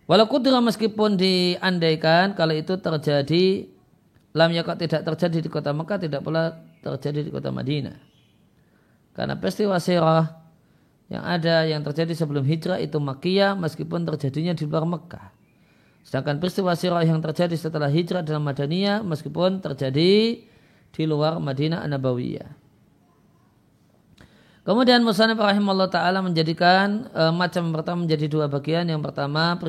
Walau kudra meskipun diandaikan kalau itu terjadi lam yakot tidak terjadi di kota Mekah tidak pula terjadi di kota Madinah. Karena peristiwa sirah yang ada yang terjadi sebelum hijrah itu makiyah meskipun terjadinya di luar Mekah. Sedangkan peristiwa sirah yang terjadi setelah hijrah dalam Madaniyah meskipun terjadi di luar Madinah Nabawiyah. Kemudian Musanib rahimahullah ta'ala menjadikan e, macam pertama menjadi dua bagian. Yang pertama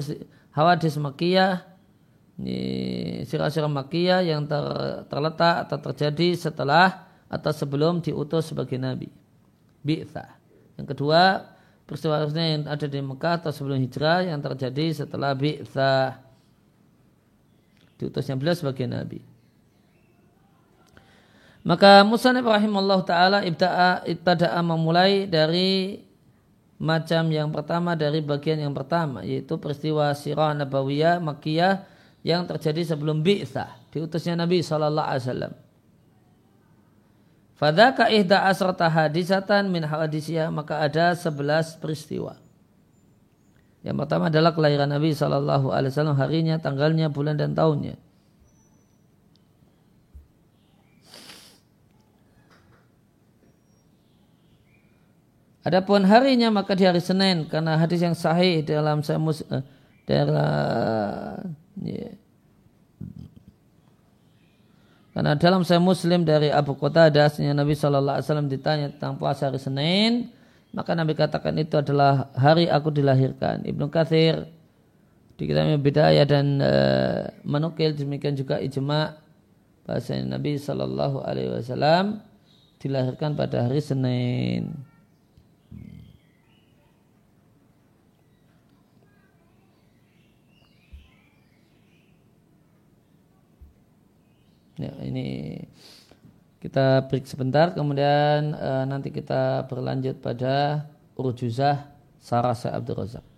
hawadis makiyah, sirah-sirah makiyah yang ter, terletak atau terjadi setelah atau sebelum diutus sebagai nabi. Bi'tha. Yang kedua, peristiwa yang ada di Mekah atau sebelum hijrah yang terjadi setelah bi'tha diutusnya beliau sebagai nabi. Maka Musa rahimahullah ta'ala ibtada'a memulai dari macam yang pertama dari bagian yang pertama yaitu peristiwa sirah nabawiyah makiyah yang terjadi sebelum bi'thah diutusnya Nabi sallallahu alaihi wasallam. Fadaka ihda asrata hadisatan min hadisiyah maka ada sebelas peristiwa. Yang pertama adalah kelahiran Nabi Shallallahu Alaihi Wasallam harinya, tanggalnya, bulan dan tahunnya. Adapun harinya maka di hari Senin karena hadis yang sahih dalam saya mus uh, dalam yeah. karena dalam saya Muslim dari Abu Qatadah Nabi Shallallahu Alaihi Wasallam ditanya tentang puasa hari Senin maka Nabi katakan itu adalah hari aku dilahirkan. Ibnu Kathir di kitabnya Bidayah dan e, menukil demikian juga ijma bahasa Nabi Shallallahu Alaihi Wasallam dilahirkan pada hari Senin. Ya, ini kita break sebentar, kemudian e, nanti kita berlanjut pada urjuzah Sarasa Abdul Razak.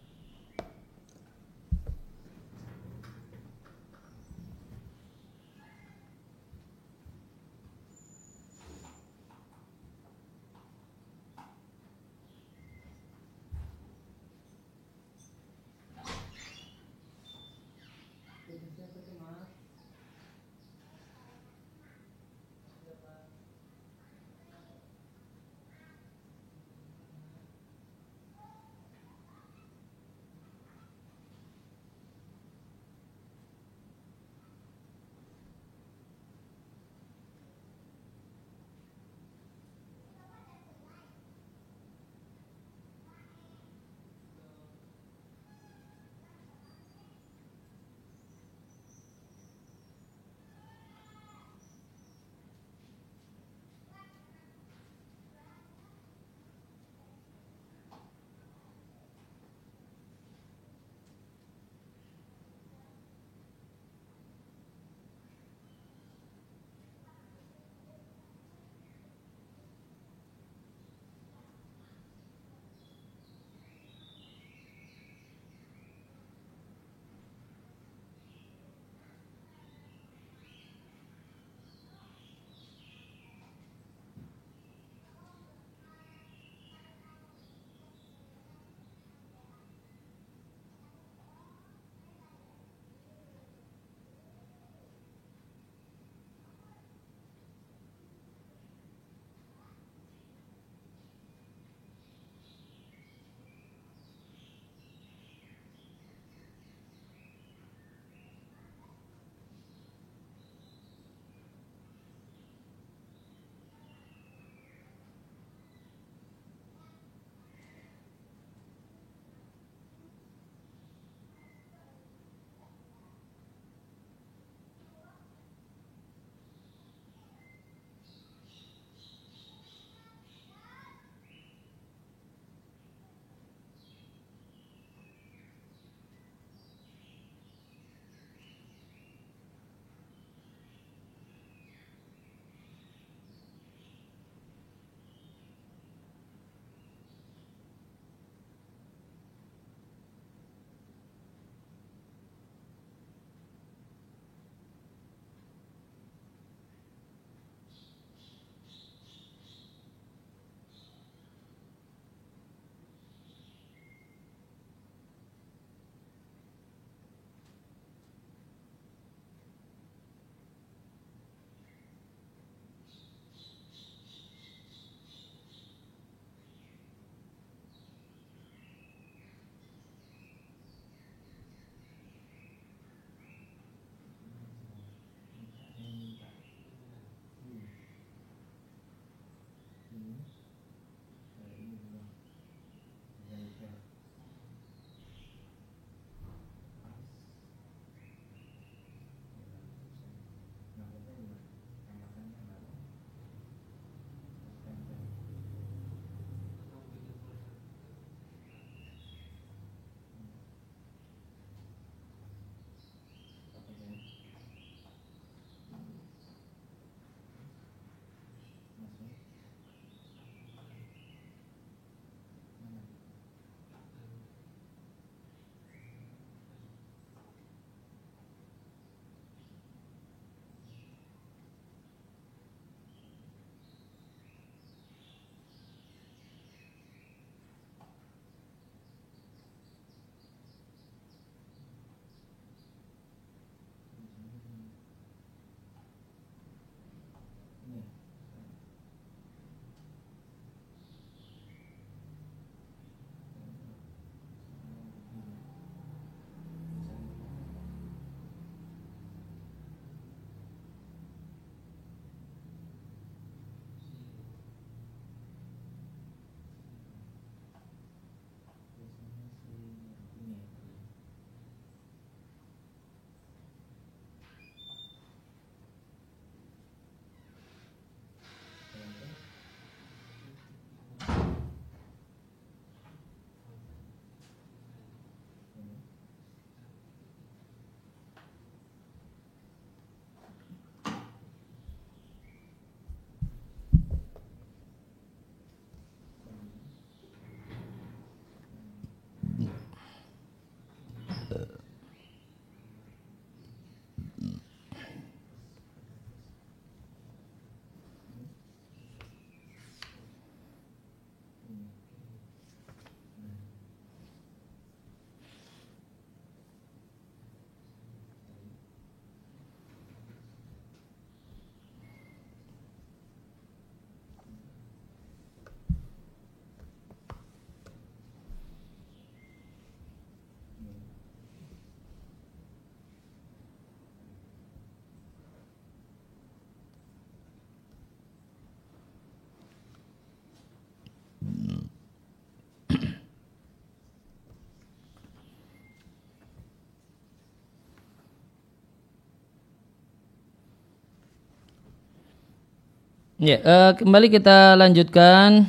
Ya, uh, kembali kita lanjutkan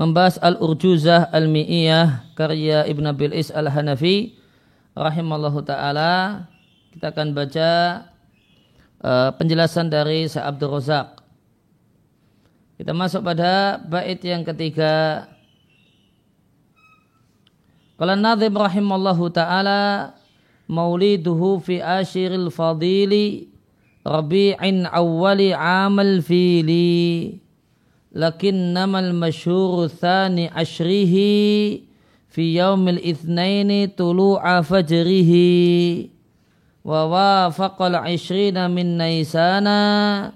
membahas Al-Urjuzah Al-Mi'iyah karya Ibn Abil Is Al-Hanafi rahimallahu taala. Kita akan baca uh, penjelasan dari Sa Abdul Razak. Kita masuk pada bait yang ketiga. Qala Nadhim rahimallahu taala mauliduhu fi ashiril fadili ربيع أول عام الفيل. لكنما المشهور ثاني عشره في يوم الاثنين طلوع فجره. ووافق العشرين من نيسانا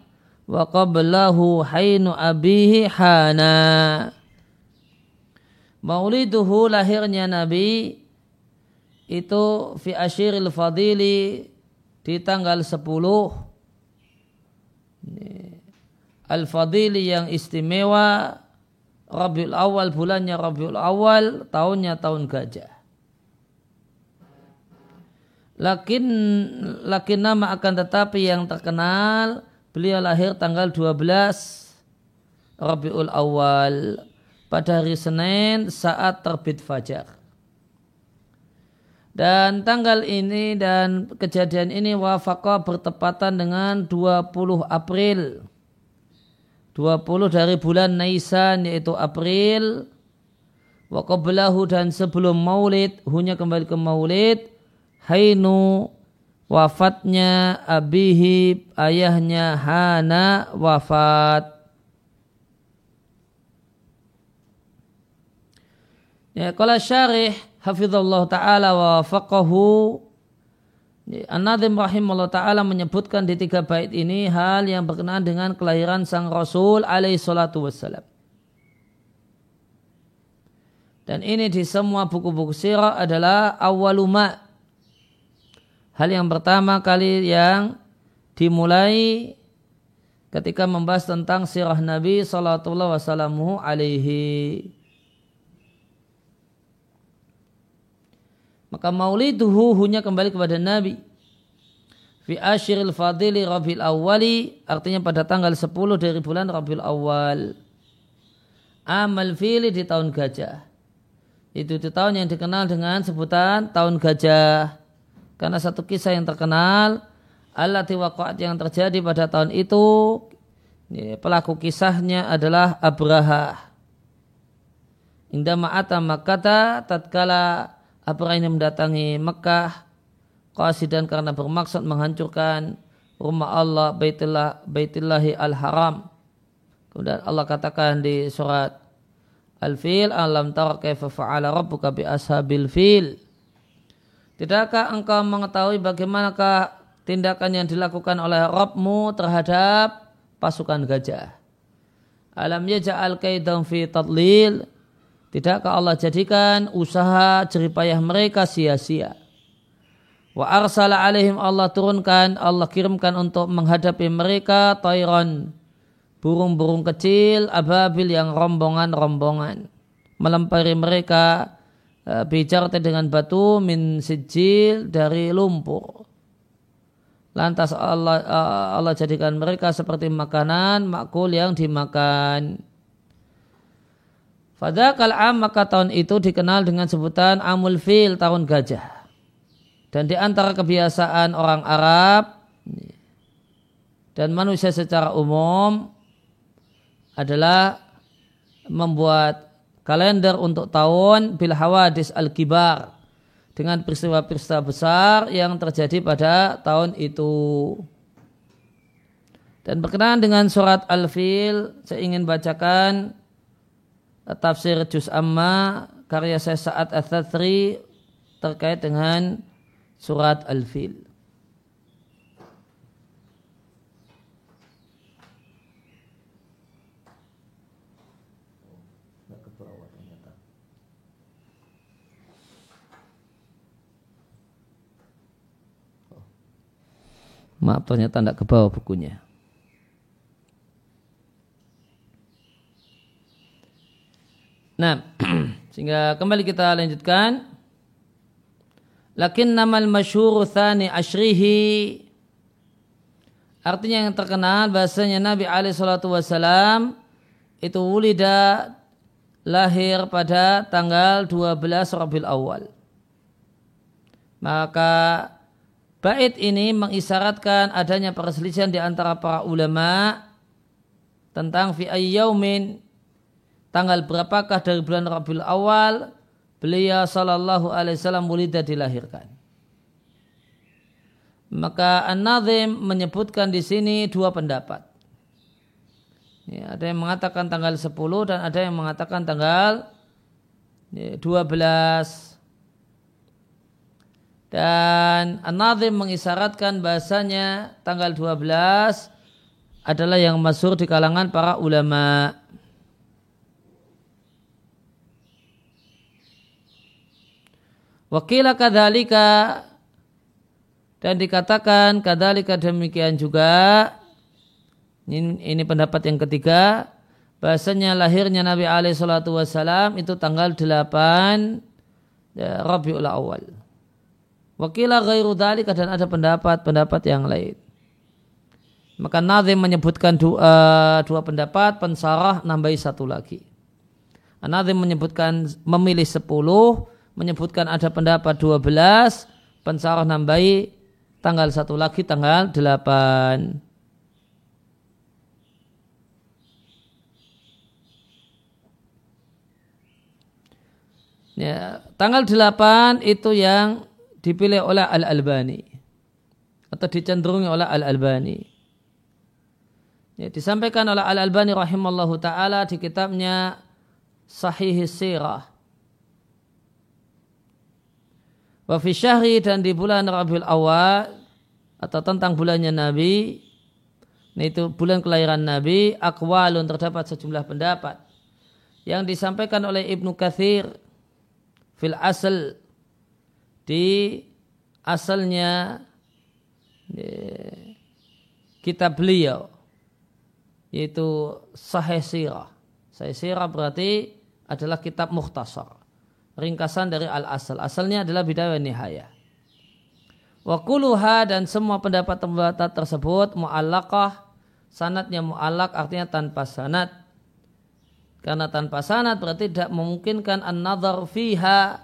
وقبله حين أبيه حانا مولده لهرن يا نبي itu في أشير الفضيل di tanggal 10 Al-Fadili yang istimewa Rabiul Awal bulannya Rabiul Awal tahunnya tahun gajah Lakin lakin nama akan tetapi yang terkenal beliau lahir tanggal 12 Rabiul Awal pada hari Senin saat terbit fajar. Dan tanggal ini dan kejadian ini wafaqah bertepatan dengan 20 April. 20 dari bulan Naisan yaitu April. Wa dan sebelum maulid hunya kembali ke maulid hainu wafatnya abihi ayahnya Hana wafat. Ya kala syarih hafizallahu taala wa faqahu An-Nadim rahimahullah ta'ala menyebutkan di tiga bait ini hal yang berkenaan dengan kelahiran sang Rasul alaihi salatu wassalam. Dan ini di semua buku-buku sirah adalah awaluma. Hal yang pertama kali yang dimulai ketika membahas tentang sirah Nabi sallallahu wasallamu alaihi. Maka mauliduhu hunya kembali kepada Nabi. Fi ashiril fadili rabil awali. Artinya pada tanggal 10 dari bulan rabil awal. Amal fili di tahun gajah. Itu di tahun yang dikenal dengan sebutan tahun gajah. Karena satu kisah yang terkenal. Allah tiwaqat yang terjadi pada tahun itu. Pelaku kisahnya adalah Abraha. Indah ma'ata makata tatkala Abraha ini mendatangi Mekah qasidan karena bermaksud menghancurkan rumah Allah Baitullah Baitullahi Al-Haram. Kemudian Allah katakan di surat Al-Fil alam tara kaifa fa'ala rabbuka bi ashabil fil. Tidakkah engkau mengetahui bagaimanakah tindakan yang dilakukan oleh Rabbmu terhadap pasukan gajah? Alam yaja'al kaidam fi tadlil Tidakkah Allah jadikan usaha jeripayah mereka sia-sia? Wa arsala alaihim Allah turunkan, Allah kirimkan untuk menghadapi mereka tayran, burung-burung kecil, ababil yang rombongan-rombongan. Melempari mereka e, bicara dengan batu min sijil dari lumpur. Lantas Allah, e, Allah jadikan mereka seperti makanan makul yang dimakan. Fadakal am maka tahun itu dikenal dengan sebutan amul fil tahun gajah. Dan di antara kebiasaan orang Arab dan manusia secara umum adalah membuat kalender untuk tahun bil hawadis al-kibar dengan peristiwa-peristiwa besar yang terjadi pada tahun itu. Dan berkenaan dengan surat Al-Fil, saya ingin bacakan tafsir Juz Amma karya saya Sa'ad Al-Thatri terkait dengan surat Al-Fil. Maaf ternyata tidak ke bawah bukunya. Nah, sehingga kembali kita lanjutkan. Lakin namal masyhur thani ashrihi Artinya yang terkenal bahasanya Nabi alaihi salatu wasalam itu wulida lahir pada tanggal 12 Rabiul Awal. Maka bait ini mengisyaratkan adanya perselisihan di antara para ulama tentang fi ayyaumin tanggal berapakah dari bulan Rabiul Awal beliau sallallahu alaihi wasallam wulida dilahirkan. Maka An-Nazim menyebutkan di sini dua pendapat. Ya, ada yang mengatakan tanggal 10 dan ada yang mengatakan tanggal ya, 12. Dan An-Nazim mengisyaratkan bahasanya tanggal 12 adalah yang masuk di kalangan para ulama. Wakila kadalika dan dikatakan kadalika demikian juga ini, ini pendapat yang ketiga bahasanya lahirnya Nabi alaihi salatu wasalam itu tanggal 8 ya, Rabiul Awal. Wakilah ghairu dalika dan ada pendapat-pendapat yang lain. Maka Nazim menyebutkan dua, dua pendapat, pensarah nambahi satu lagi. Nazim menyebutkan memilih sepuluh, menyebutkan ada pendapat dua belas, pensarah nambahi tanggal satu lagi tanggal 8. Ya, tanggal 8 itu yang dipilih oleh Al-Albani atau dicenderungi oleh Al-Albani. Ya, disampaikan oleh Al-Albani rahimallahu taala di kitabnya Sahih Sirah. Wa fi syahri dan di bulan Rabiul Awal atau tentang bulannya Nabi nah itu bulan kelahiran Nabi akwalun terdapat sejumlah pendapat yang disampaikan oleh Ibnu Kathir fil asal di asalnya kitab beliau yaitu Sahih Sirah. Sahih Sirah berarti adalah kitab mukhtasar. Ringkasan dari al-asal. Asalnya adalah bidaya nihaya. Wakuluha dan semua pendapat-pendapat tersebut mu'allakah sanatnya mu'allak artinya tanpa sanat karena tanpa sanat berarti tidak memungkinkan an-nazar fiha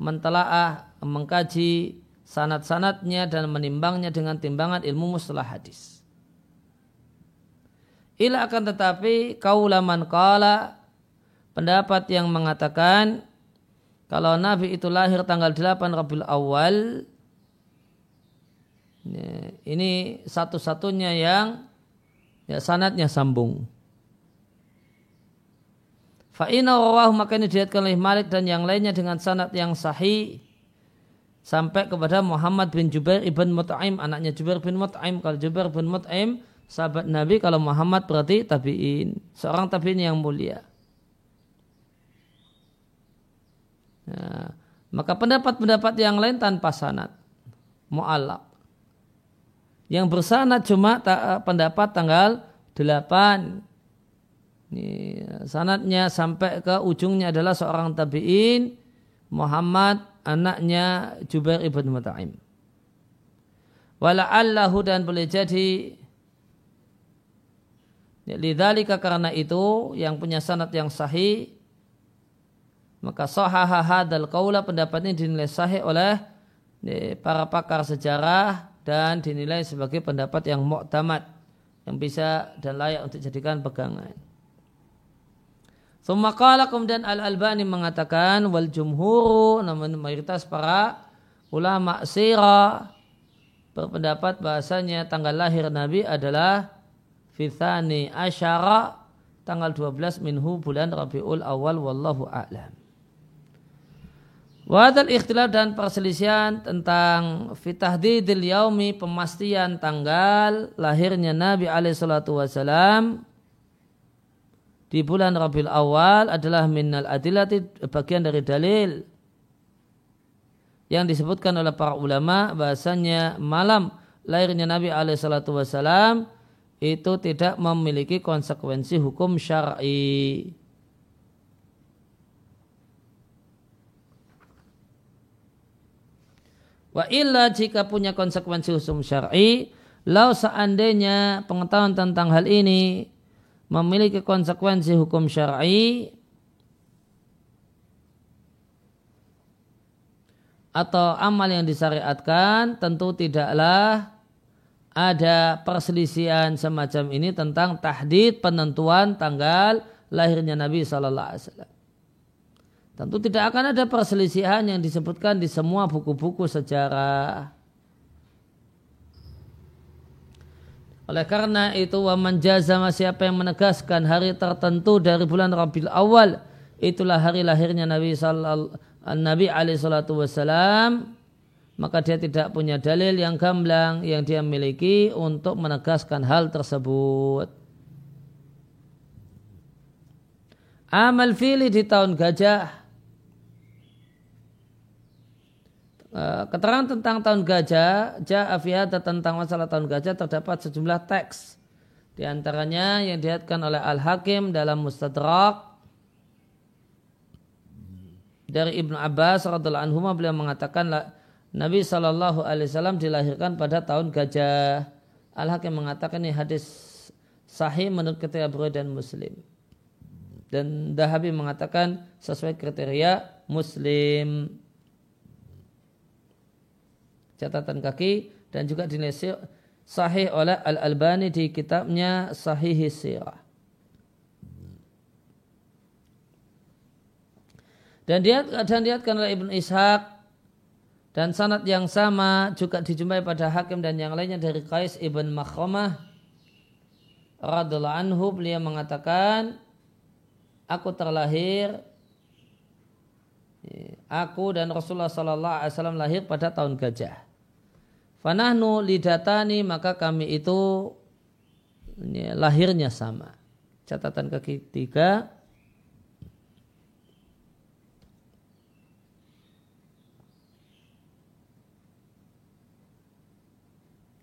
mentelaah mengkaji sanat-sanatnya dan menimbangnya dengan timbangan ilmu mustalah hadis. Ila akan tetapi kaulaman kala pendapat yang mengatakan kalau Nabi itu lahir tanggal 8 Rabiul Awal Ya, ini satu-satunya yang ya, sanatnya sambung. Fa'ina rawahu maka ini dilihatkan oleh Malik dan yang lainnya dengan sanat yang sahih sampai kepada Muhammad bin Jubair ibn Mut'aim anaknya Jubair bin Mut'aim kalau Jubair bin Mut'aim sahabat Nabi kalau Muhammad berarti tabi'in. Seorang tabi'in yang mulia nah, maka pendapat-pendapat yang lain tanpa sanat mu'alak yang bersanad cuma ta, pendapat tanggal 8. Ini, sanatnya sampai ke ujungnya adalah seorang tabi'in Muhammad anaknya Jubair ibn Mut'aim. Wala'allahu dan boleh jadi ya, Lidhalika karena itu yang punya sanat yang sahih maka sahaha hadal kaula pendapat ini dinilai sahih oleh ya, para pakar sejarah dan dinilai sebagai pendapat yang muktamad yang bisa dan layak untuk dijadikan pegangan. Sumakala kemudian Al Albani mengatakan wal jumhuru namun mayoritas para ulama sirah berpendapat bahasanya tanggal lahir Nabi adalah fithani asyara tanggal 12 minhu bulan Rabiul Awal wallahu a'lam. Wadal ikhtilaf dan perselisihan tentang fitahdidil yaumi pemastian tanggal lahirnya Nabi alaihi salatu wasalam di bulan Rabiul Awal adalah minnal adilati bagian dari dalil yang disebutkan oleh para ulama bahasanya malam lahirnya Nabi alaihi salatu wasalam itu tidak memiliki konsekuensi hukum syar'i. Wa illa jika punya konsekuensi hukum syar'i lau seandainya pengetahuan tentang hal ini memiliki konsekuensi hukum syar'i atau amal yang disyariatkan tentu tidaklah ada perselisihan semacam ini tentang tahdid penentuan tanggal lahirnya Nabi Sallallahu Alaihi Wasallam. Tentu tidak akan ada perselisihan yang disebutkan di semua buku-buku sejarah. Oleh karena itu wa jazama siapa yang menegaskan hari tertentu dari bulan Rabiul Awal itulah hari lahirnya Nabi sallallahu Nabi alaihi salatu wasalam maka dia tidak punya dalil yang gamblang yang dia miliki untuk menegaskan hal tersebut. Amal fili di tahun gajah Eh, keterangan tentang tahun gajah, ja'afiyata tentang masalah tahun gajah terdapat sejumlah teks. Di antaranya yang dilihatkan oleh Al-Hakim dalam Mustadrak dari Ibnu Abbas radhiallahu anhu beliau mengatakan Nabi Shallallahu alaihi wasallam dilahirkan pada tahun gajah. Al-Hakim mengatakan ini hadis sahih menurut kriteria Bukhari dan Muslim. Dan Dahabi mengatakan sesuai kriteria Muslim catatan kaki dan juga dinilai sahih oleh Al-Albani di kitabnya Sahih Sirah. Dan dia dan diatkan oleh Ibn Ishaq dan sanad yang sama juga dijumpai pada Hakim dan yang lainnya dari Qais ibn Makhramah radhiallahu anhu beliau mengatakan aku terlahir aku dan Rasulullah sallallahu alaihi wasallam lahir pada tahun gajah Fanahnu lidatani maka kami itu ini, lahirnya sama. Catatan kaki tiga.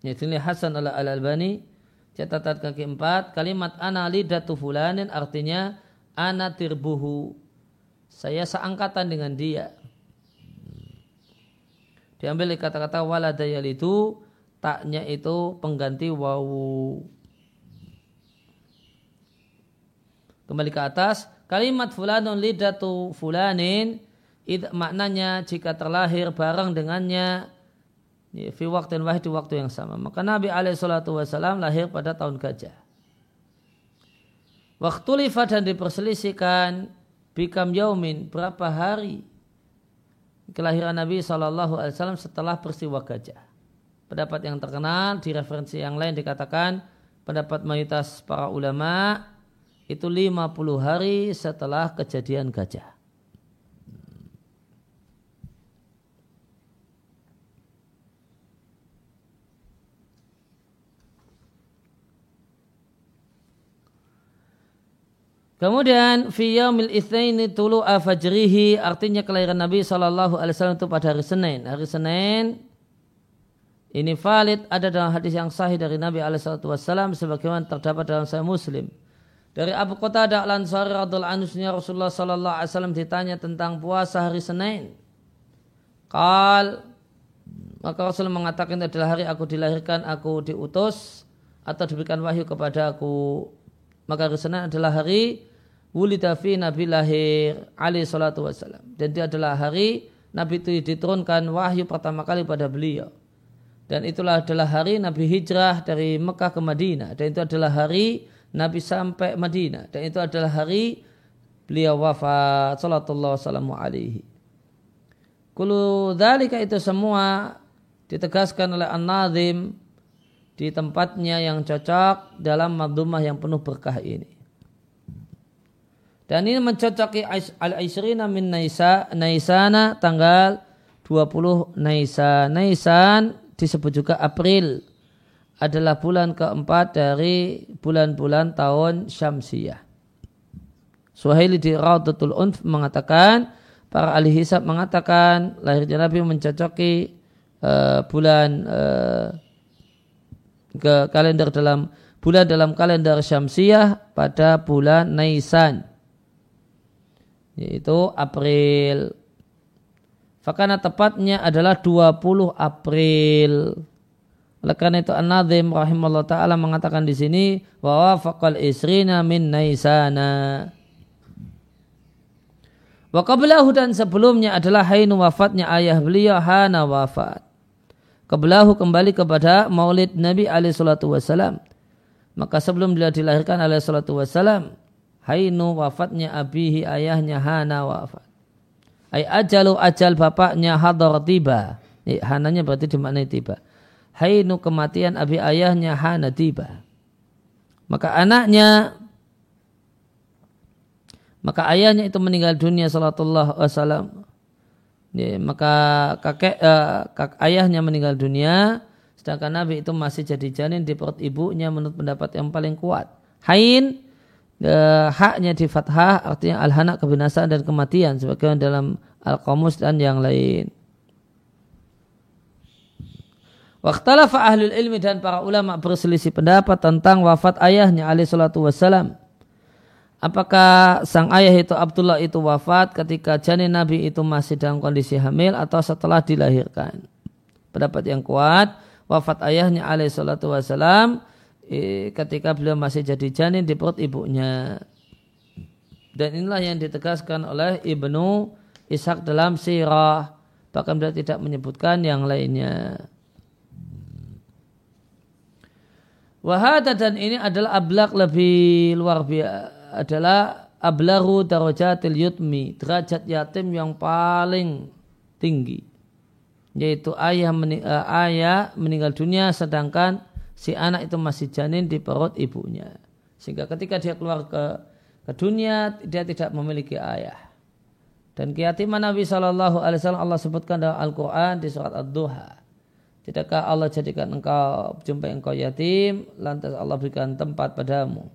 Ini Hasan al Albani. Catatan kaki empat. Kalimat ana lidatu fulanin artinya ana tirbuhu. Saya seangkatan dengan dia diambil kata-kata waladayal itu taknya itu pengganti wawu. Kembali ke atas kalimat fulanun lidatu fulanin itu maknanya jika terlahir bareng dengannya ya, fi waktu wahid di waktu yang sama. Maka Nabi alaihi salatu wasalam lahir pada tahun gajah. Waktu lifa dan diperselisihkan bikam yaumin berapa hari kelahiran Nabi saw setelah peristiwa gajah. Pendapat yang terkenal di referensi yang lain dikatakan pendapat mayoritas para ulama itu 50 hari setelah kejadian gajah. Kemudian fi yaumil itsnaini tulu afajrihi artinya kelahiran Nabi sallallahu alaihi wasallam itu pada hari Senin. Hari Senin ini valid ada dalam hadis yang sahih dari Nabi alaihi wasallam sebagaimana terdapat dalam Sahih Muslim. Dari Abu Qatadah Al-Ansari radhiyallahu anhu Rasulullah sallallahu alaihi wasallam ditanya tentang puasa hari Senin. Qal maka Rasul mengatakan adalah hari aku dilahirkan, aku diutus atau diberikan wahyu kepada aku maka hari Senin adalah hari wulida fi Nabi lahir alaihi salatu wassalam. Dan itu adalah hari Nabi itu diturunkan wahyu pertama kali pada beliau. Dan itulah adalah hari Nabi hijrah dari Mekah ke Madinah. Dan itu adalah hari Nabi sampai Madinah. Dan itu adalah hari beliau wafat. Salatullah wassalamu alaihi. Kulu dalika itu semua ditegaskan oleh An-Nazim di tempatnya yang cocok dalam madumah yang penuh berkah ini. Dan ini mencocoki al-Aisrina min Naisa, Naisana tanggal 20 Naisan. Naisan disebut juga April adalah bulan keempat dari bulan-bulan tahun Syamsiyah. Suhaili di Raudatul Unf mengatakan, para ahli hisab mengatakan lahirnya Nabi mencocoki uh, bulan uh, ke kalender dalam bulan dalam kalender Syamsiah pada bulan Naisan yaitu April. Fakana tepatnya adalah 20 April. Oleh karena itu An-Nazim rahimahullah taala mengatakan di sini wa wafaqal isrina min naisana. Wa qablahu dan sebelumnya adalah hainu wafatnya ayah beliau Hana wafat. Kebelahu kembali kepada maulid Nabi alaihi salatu wasalam. Maka sebelum beliau dilahirkan alaihi salatu wasalam, hainu wafatnya abihi ayahnya Hana wafat. Ay ajalu ajal bapaknya hadar tiba. Hananya berarti dimaknai tiba hainu kematian abi ayahnya hana tiba. Maka anaknya maka ayahnya itu meninggal dunia salatullah wasalam. Ya, maka kakek uh, kak, ayahnya meninggal dunia sedangkan Nabi itu masih jadi janin di perut ibunya menurut pendapat yang paling kuat. Hain uh, haknya di fathah artinya al-hana kebinasaan dan kematian sebagaimana dalam al-qamus dan yang lain. Waktalafa ahlul ilmi dan para ulama berselisih pendapat tentang wafat ayahnya alaihi salatu wassalam. Apakah sang ayah itu Abdullah itu wafat ketika janin Nabi itu masih dalam kondisi hamil atau setelah dilahirkan? Pendapat yang kuat, wafat ayahnya alaihi salatu wassalam ketika beliau masih jadi janin di perut ibunya. Dan inilah yang ditegaskan oleh Ibnu Ishaq dalam sirah. Bahkan beliau tidak menyebutkan yang lainnya. Wahada dan ini adalah ablak lebih luar biasa adalah ablaru darajatil yutmi derajat yatim yang paling tinggi yaitu ayah mening, uh, ayah meninggal dunia sedangkan si anak itu masih janin di perut ibunya. Sehingga ketika dia keluar ke ke dunia dia tidak memiliki ayah. Dan keyatiman Nabi Shallallahu Alaihi Wasallam Allah sebutkan dalam Al Quran di surat Ad-Duha. Tidakkah Allah jadikan engkau jumpai engkau yatim, lantas Allah berikan tempat padamu.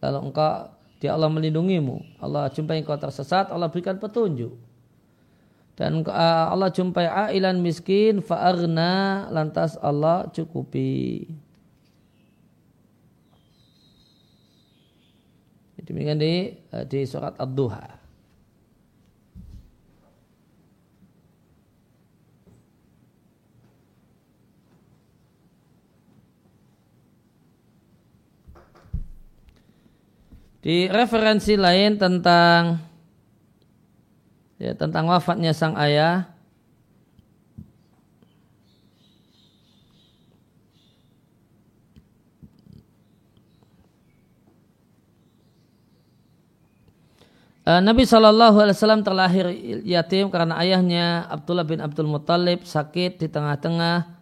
Lalu engkau dia Allah melindungimu. Allah jumpai engkau tersesat, Allah berikan petunjuk. Dan uh, Allah jumpai ailan miskin, fa'arna, lantas Allah cukupi. Demikian di, uh, di surat Ad-Duha. Di referensi lain tentang ya, tentang wafatnya sang ayah. Eh, Nabi Shallallahu Alaihi Wasallam terlahir yatim karena ayahnya Abdullah bin Abdul Muttalib sakit di tengah-tengah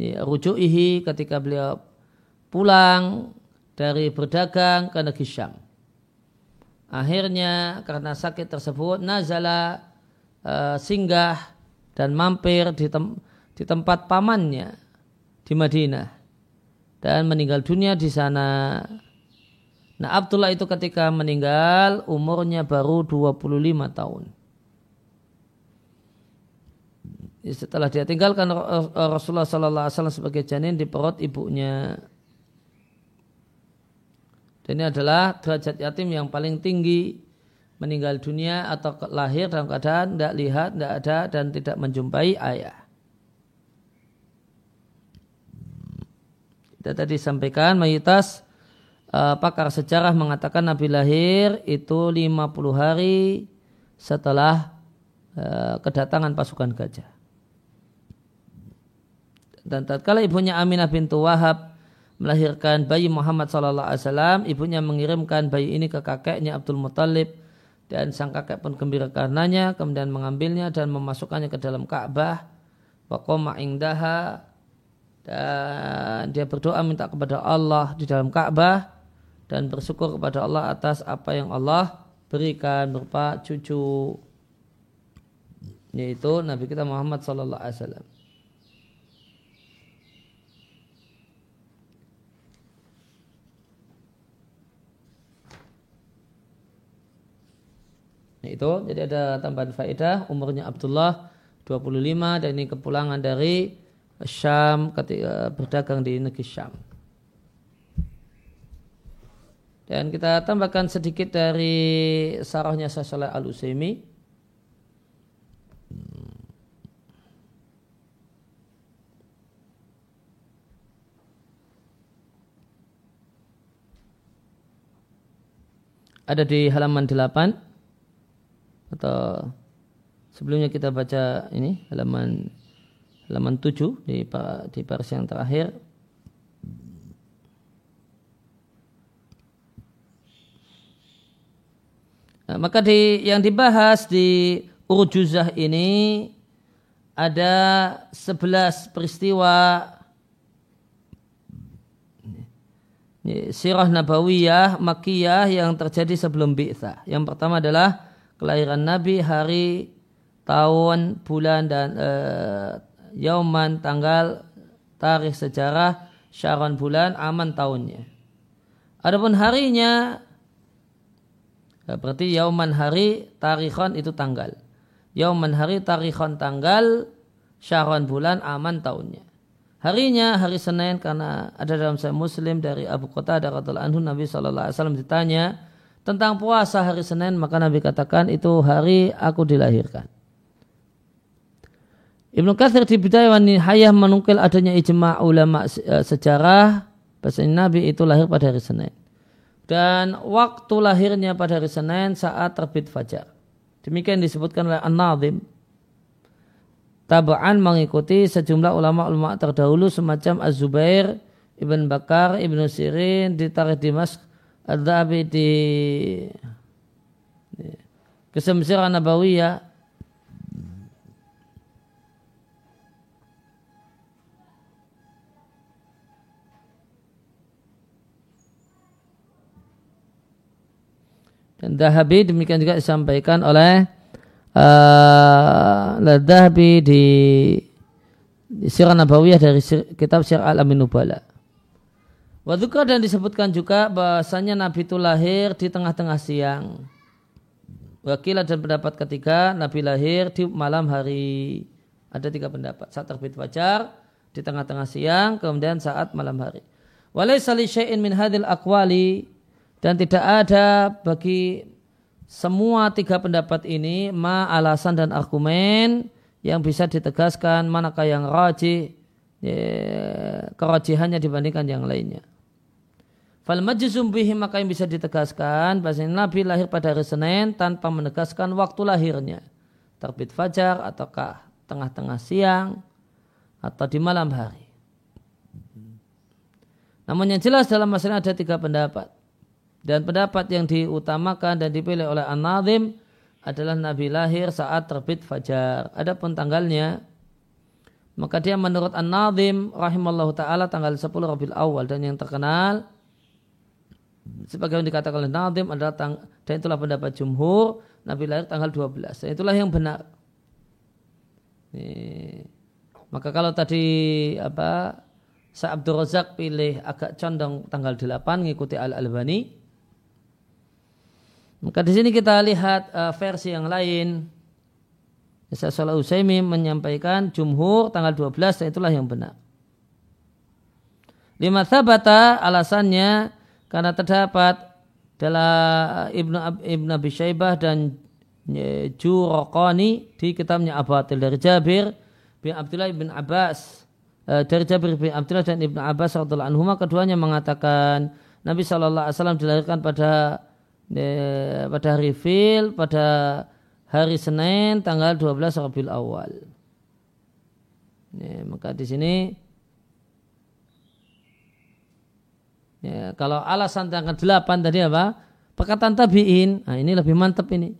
ya, rujuihi ketika beliau pulang dari berdagang ke negeri Syam. Akhirnya karena sakit tersebut Nazala uh, singgah dan mampir di, tem di tempat pamannya di Madinah dan meninggal dunia di sana. Nah Abdullah itu ketika meninggal umurnya baru 25 tahun. Setelah dia tinggalkan Rasulullah SAW sebagai janin di perut ibunya. Dan ini adalah derajat yatim yang paling tinggi meninggal dunia atau lahir dalam keadaan tidak lihat, tidak ada dan tidak menjumpai ayah. Kita tadi sampaikan mayoritas uh, pakar sejarah mengatakan Nabi lahir itu 50 hari setelah uh, kedatangan pasukan gajah. Dan tatkala ibunya Aminah bintu Wahab melahirkan bayi Muhammad Sallallahu Alaihi Wasallam, ibunya mengirimkan bayi ini ke kakeknya Abdul Muttalib dan sang kakek pun gembira karenanya, kemudian mengambilnya dan memasukkannya ke dalam Ka'bah. Waqoma ingdaha dan dia berdoa minta kepada Allah di dalam Ka'bah dan bersyukur kepada Allah atas apa yang Allah berikan berupa cucu yaitu Nabi kita Muhammad Sallallahu Alaihi Wasallam. Nah, itu jadi ada tambahan faedah umurnya Abdullah 25 dan ini kepulangan dari Syam ketika eh, berdagang di negeri Syam. Dan kita tambahkan sedikit dari sarahnya Syaikh Al Utsaimin. Ada di halaman 8 atau sebelumnya kita baca ini halaman halaman 7 di di baris yang terakhir Nah, maka di yang dibahas di urjuzah ini ada 11 peristiwa sirah nabawiyah makiyah yang terjadi sebelum bi'thah. Yang pertama adalah kelahiran Nabi hari tahun bulan dan uh, yauman tanggal tarikh sejarah syaron bulan aman tahunnya. Adapun harinya ya, berarti yauman hari tarikhon itu tanggal. Yauman hari tarikhon tanggal syaron bulan aman tahunnya. Harinya hari Senin karena ada dalam saya Muslim dari Abu Qatadah radhiyallahu anhu Nabi wasallam ditanya tentang puasa hari Senin maka Nabi katakan itu hari aku dilahirkan. Ibnu Katsir di Bidayah wa Nihayah menukil adanya ijma' ulama e, sejarah bahasa Nabi itu lahir pada hari Senin. Dan waktu lahirnya pada hari Senin saat terbit fajar. Demikian disebutkan oleh An-Nazim tabaan mengikuti sejumlah ulama-ulama terdahulu semacam Az-Zubair, Ibn Bakar, Ibn Sirin, di Tarikh Ad-Dhabi di Kesemsiran Nabawiyah, dan Dahabi demikian juga disampaikan oleh uh, di, di Sirah Nabawiyah dari kitab Sirah Al-Amin Nubala. Waduka dan disebutkan juga bahasanya Nabi itu lahir di tengah-tengah siang. Wakilah dan pendapat ketiga, Nabi lahir di malam hari. Ada tiga pendapat. Saat terbit fajar, di tengah-tengah siang, kemudian saat malam hari. Walai sali syai'in min hadil akwali. Dan tidak ada bagi semua tiga pendapat ini ma alasan dan argumen yang bisa ditegaskan manakah yang rajih ya, kerajihannya dibandingkan yang lainnya. Fal majzum bihi maka yang bisa ditegaskan bahasa Nabi lahir pada hari Senin tanpa menegaskan waktu lahirnya. Terbit fajar ataukah tengah-tengah siang atau di malam hari. Namun yang jelas dalam masalah ada tiga pendapat. Dan pendapat yang diutamakan dan dipilih oleh An-Nazim adalah Nabi lahir saat terbit fajar. Adapun tanggalnya, maka dia menurut An-Nazim rahimallahu taala tanggal 10 Rabiul Awal dan yang terkenal sebagaimana dikatakan oleh Nazim adalah tang, dan itulah pendapat jumhur Nabi lahir tanggal 12. Dan itulah yang benar. Ini. Maka kalau tadi apa Sa Abdul Razak pilih agak condong tanggal 8 ngikuti Al-Albani maka di sini kita lihat uh, versi yang lain. Isa Salah Usaimi menyampaikan jumhur tanggal 12 dan itulah yang benar. Lima sabata alasannya karena terdapat dalam Ibnu Ibnu Abi Syaibah dan Juraqani di kitabnya Abatil dari Jabir bin Abdullah bin Abbas eh, dari Jabir bin Abdullah dan Ibnu Abbas radhiyallahu anhu keduanya mengatakan Nabi Shallallahu alaihi wasallam dilahirkan pada pada hari fil pada hari Senin tanggal 12 Rabiul Awal. Ya, maka di sini ya, kalau alasan tanggal 8 tadi apa? Perkataan tabi'in. Nah, ini lebih mantap ini.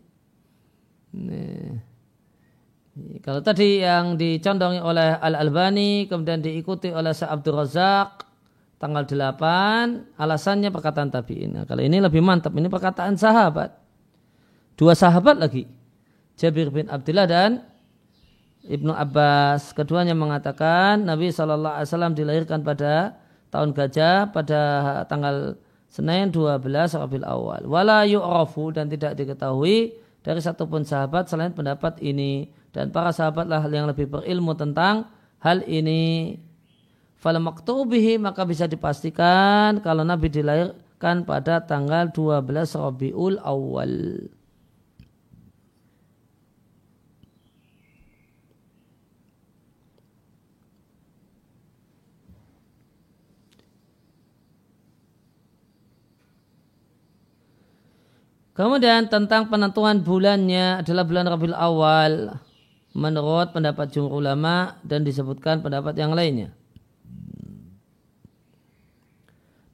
Nah, kalau tadi yang dicondongi oleh Al-Albani kemudian diikuti oleh Sa'abdur Razak tanggal 8 alasannya perkataan tabi'in. Nah, kalau ini lebih mantap ini perkataan sahabat. Dua sahabat lagi. Jabir bin Abdullah dan Ibnu Abbas. Keduanya mengatakan Nabi SAW dilahirkan pada tahun gajah pada tanggal Senin 12 Rabiul Awal. Wala yu'rafu dan tidak diketahui dari satupun sahabat selain pendapat ini. Dan para sahabatlah yang lebih berilmu tentang hal ini Fala maktubihi maka bisa dipastikan kalau Nabi dilahirkan pada tanggal 12 Rabiul Awal. Kemudian tentang penentuan bulannya adalah bulan Rabiul Awal menurut pendapat jumhur ulama dan disebutkan pendapat yang lainnya.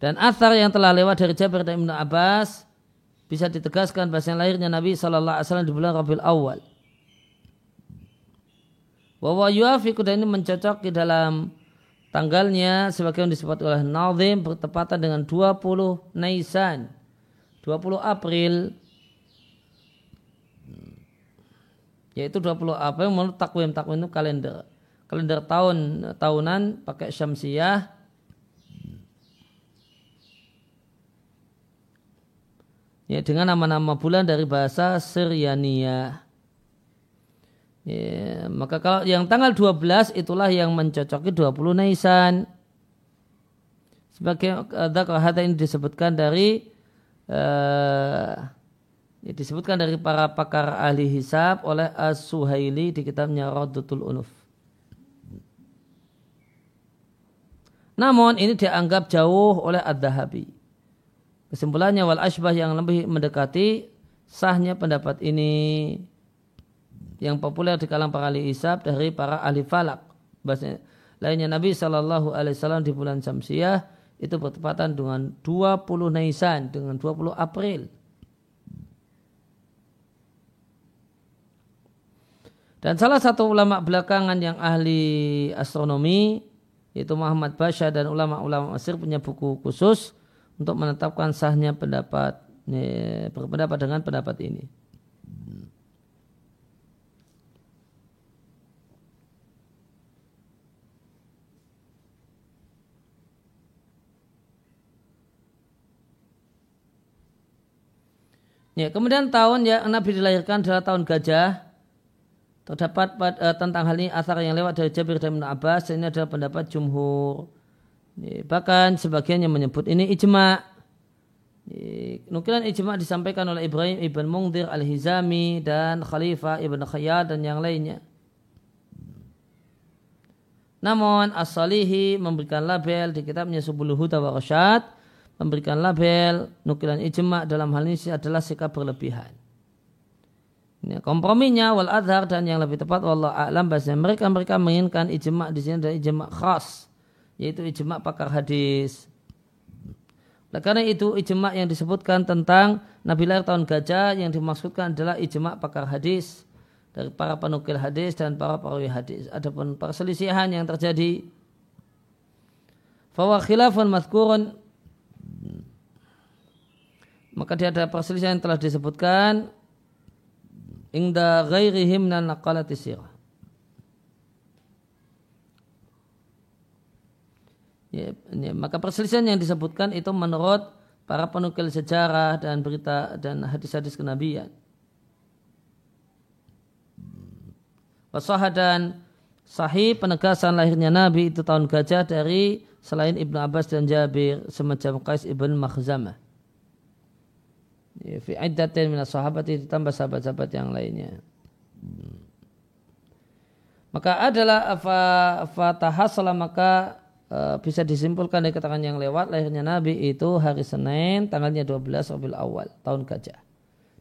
Dan asar yang telah lewat dari Jabir dan Ibnu Abbas bisa ditegaskan bahasa lahirnya Nabi Shallallahu Alaihi Wasallam di bulan Rabiul Awal. Wawa yuafiku dan ini mencocok di dalam tanggalnya sebagai yang disebut oleh Nazim bertepatan dengan 20 Naisan 20 April. Yaitu 20 April menurut takwim takwim itu kalender. Kalender tahun tahunan pakai syamsiah. Ya dengan nama-nama bulan dari bahasa Syriania ya, maka kalau yang tanggal 12 itulah yang mencocoki 20 Naisan sebagai ada ini disebutkan dari uh, ya, disebutkan dari para pakar ahli hisab oleh As-Suhaili di kitabnya Radutul Unuf. Namun ini dianggap jauh oleh Ad-Dahabi. Kesimpulannya wal asbah yang lebih mendekati sahnya pendapat ini yang populer di kalangan para ahli hisab dari para ahli falak. Bahasanya, lainnya Nabi Shallallahu Alaihi Wasallam di bulan Samsiah itu bertepatan dengan 20 Naisan dengan 20 April. Dan salah satu ulama belakangan yang ahli astronomi yaitu Muhammad Basya dan ulama-ulama Mesir punya buku khusus untuk menetapkan sahnya pendapat berpendapat dengan pendapat ini. Ya, kemudian tahun yang Nabi dilahirkan adalah tahun gajah. Terdapat uh, tentang hal ini asar yang lewat dari Jabir dan Ibn Abbas. Ini adalah pendapat jumhur. Ya, bahkan sebagian yang menyebut ini ijma. Ya, nukilan ijma disampaikan oleh Ibrahim ibn Mungdir al-Hizami dan Khalifah ibn Khayyad dan yang lainnya. Namun As-Salihi memberikan label di kitabnya Subul Huda wa Rasyad memberikan label nukilan ijma dalam hal ini adalah sikap berlebihan. Ini komprominya wal adhar dan yang lebih tepat wallah a'lam bahasa mereka mereka menginginkan ijma di sini adalah ijma khas yaitu ijma pakar hadis. Oleh karena itu ijma yang disebutkan tentang Nabi lahir tahun gajah yang dimaksudkan adalah ijma pakar hadis dari para penukil hadis dan para perawi hadis. Adapun perselisihan yang terjadi Fawa khilafun maka dia ada perselisihan yang telah disebutkan ingda ghairihim nan naqalati sirah. Ya, ya, maka perselisihan yang disebutkan itu menurut para penukil sejarah dan berita dan hadis-hadis kenabian. Wasahah dan sahih penegasan lahirnya Nabi itu tahun gajah dari selain Ibnu Abbas dan Jabir semacam Qais ibn Makhzamah. Fi iddatin minas sahabat ditambah sahabat-sahabat yang lainnya. Maka adalah fatahasala maka uh, bisa disimpulkan dari keterangan yang lewat lahirnya Nabi itu hari Senin tanggalnya 12 Rabiul Awal tahun gajah.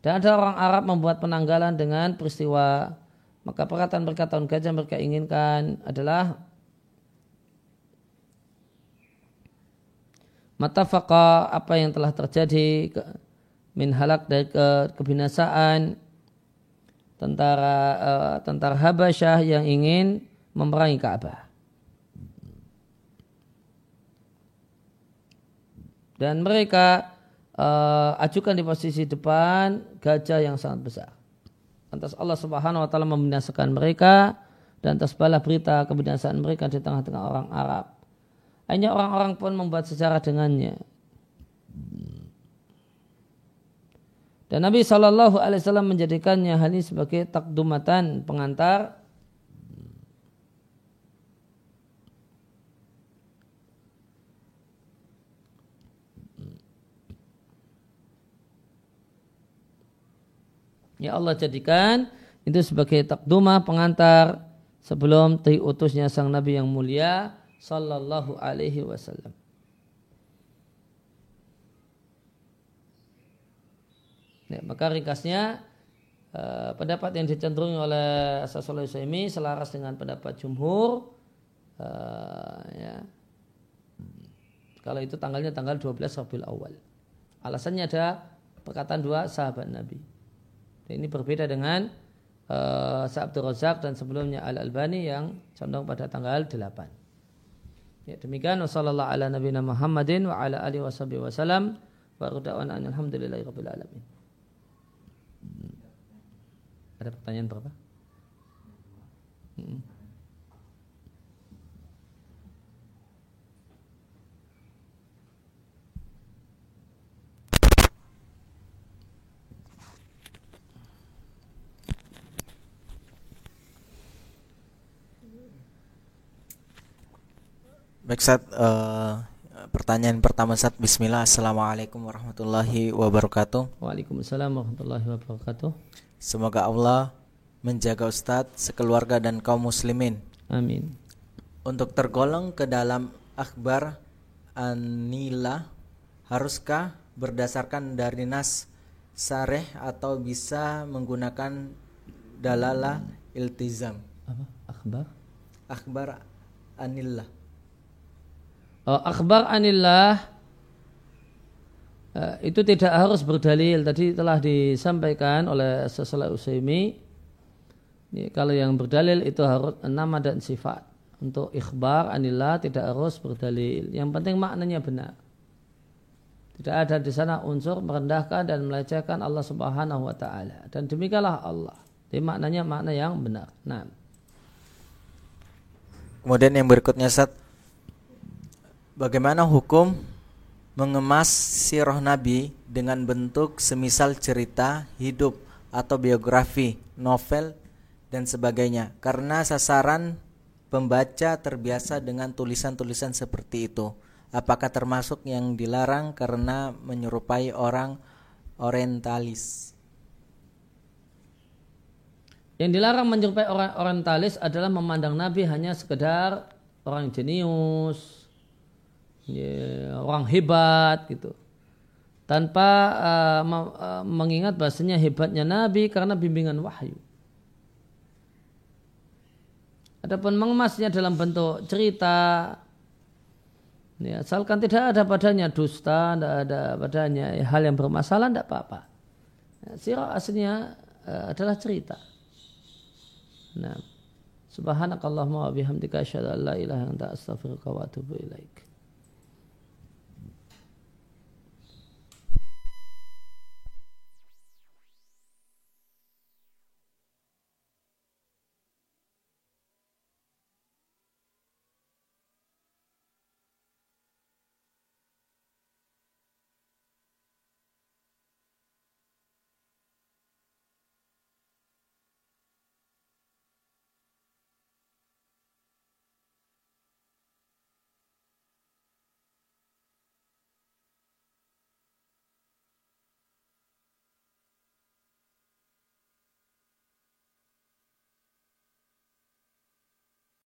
Dan ada orang Arab membuat penanggalan dengan peristiwa maka perkataan mereka tahun gajah mereka inginkan adalah matafaqa apa yang telah terjadi min halak dari ke, kebinasaan tentara uh, tentara Habasyah yang ingin memerangi Ka'bah. Dan mereka uh, ajukan di posisi depan gajah yang sangat besar. Lantas Allah Subhanahu wa taala membinasakan mereka dan tersebarlah berita kebinasaan mereka di tengah-tengah orang Arab. Hanya orang-orang pun membuat sejarah dengannya. Dan Nabi Shallallahu Alaihi Wasallam menjadikannya hal ini sebagai takdumatan pengantar Ya Allah jadikan itu sebagai takdumah pengantar sebelum diutusnya sang Nabi yang mulia sallallahu alaihi wasallam. Ya, maka ringkasnya uh, pendapat yang dicenderungi oleh Asasul Usaimi selaras dengan pendapat jumhur uh, ya. Kalau itu tanggalnya tanggal 12 Rabiul Awal. Alasannya ada perkataan dua sahabat Nabi. Dan ini berbeda dengan uh, Sa'abdur Razak dan sebelumnya Al-Albani yang condong pada tanggal 8. Ya, demikian wasallallahu ala nabiyina Muhammadin wa ala alihi wasallam wa alhamdulillahi rabbil alamin. Ada pertanyaan berapa? Hmm. Baik Sat, uh, pertanyaan pertama Sat. Bismillah. Assalamualaikum warahmatullahi wabarakatuh. Waalaikumsalam warahmatullahi wabarakatuh Semoga Allah menjaga Ustadz, sekeluarga dan kaum muslimin Amin Untuk tergolong ke dalam akhbar anila Haruskah berdasarkan dari nas sareh atau bisa menggunakan dalala iltizam Apa? Akhbar? Akhbar anillah uh, akhbar anillah itu tidak harus berdalil tadi telah disampaikan oleh sesalah usaimi ini, kalau yang berdalil itu harus nama dan sifat untuk ikhbar anillah tidak harus berdalil yang penting maknanya benar tidak ada di sana unsur merendahkan dan melecehkan Allah Subhanahu wa taala dan demikianlah Allah. Jadi maknanya makna yang benar. Nah. Kemudian yang berikutnya Sat Bagaimana hukum mengemas sirah Nabi dengan bentuk semisal cerita hidup atau biografi, novel, dan sebagainya? Karena sasaran pembaca terbiasa dengan tulisan-tulisan seperti itu. Apakah termasuk yang dilarang karena menyerupai orang orientalis? Yang dilarang menyerupai orang orientalis adalah memandang Nabi hanya sekedar orang jenius, ya, orang hebat gitu tanpa uh, mengingat bahasanya hebatnya Nabi karena bimbingan wahyu. Adapun mengemasnya dalam bentuk cerita, ya, asalkan tidak ada padanya dusta, tidak ada padanya hal yang bermasalah, tidak apa-apa. Ya, sirah aslinya uh, adalah cerita. Nah, subhanakallahumma wa bihamdika asyhadu an la ilaha illa anta astaghfiruka wa atubu ilaik.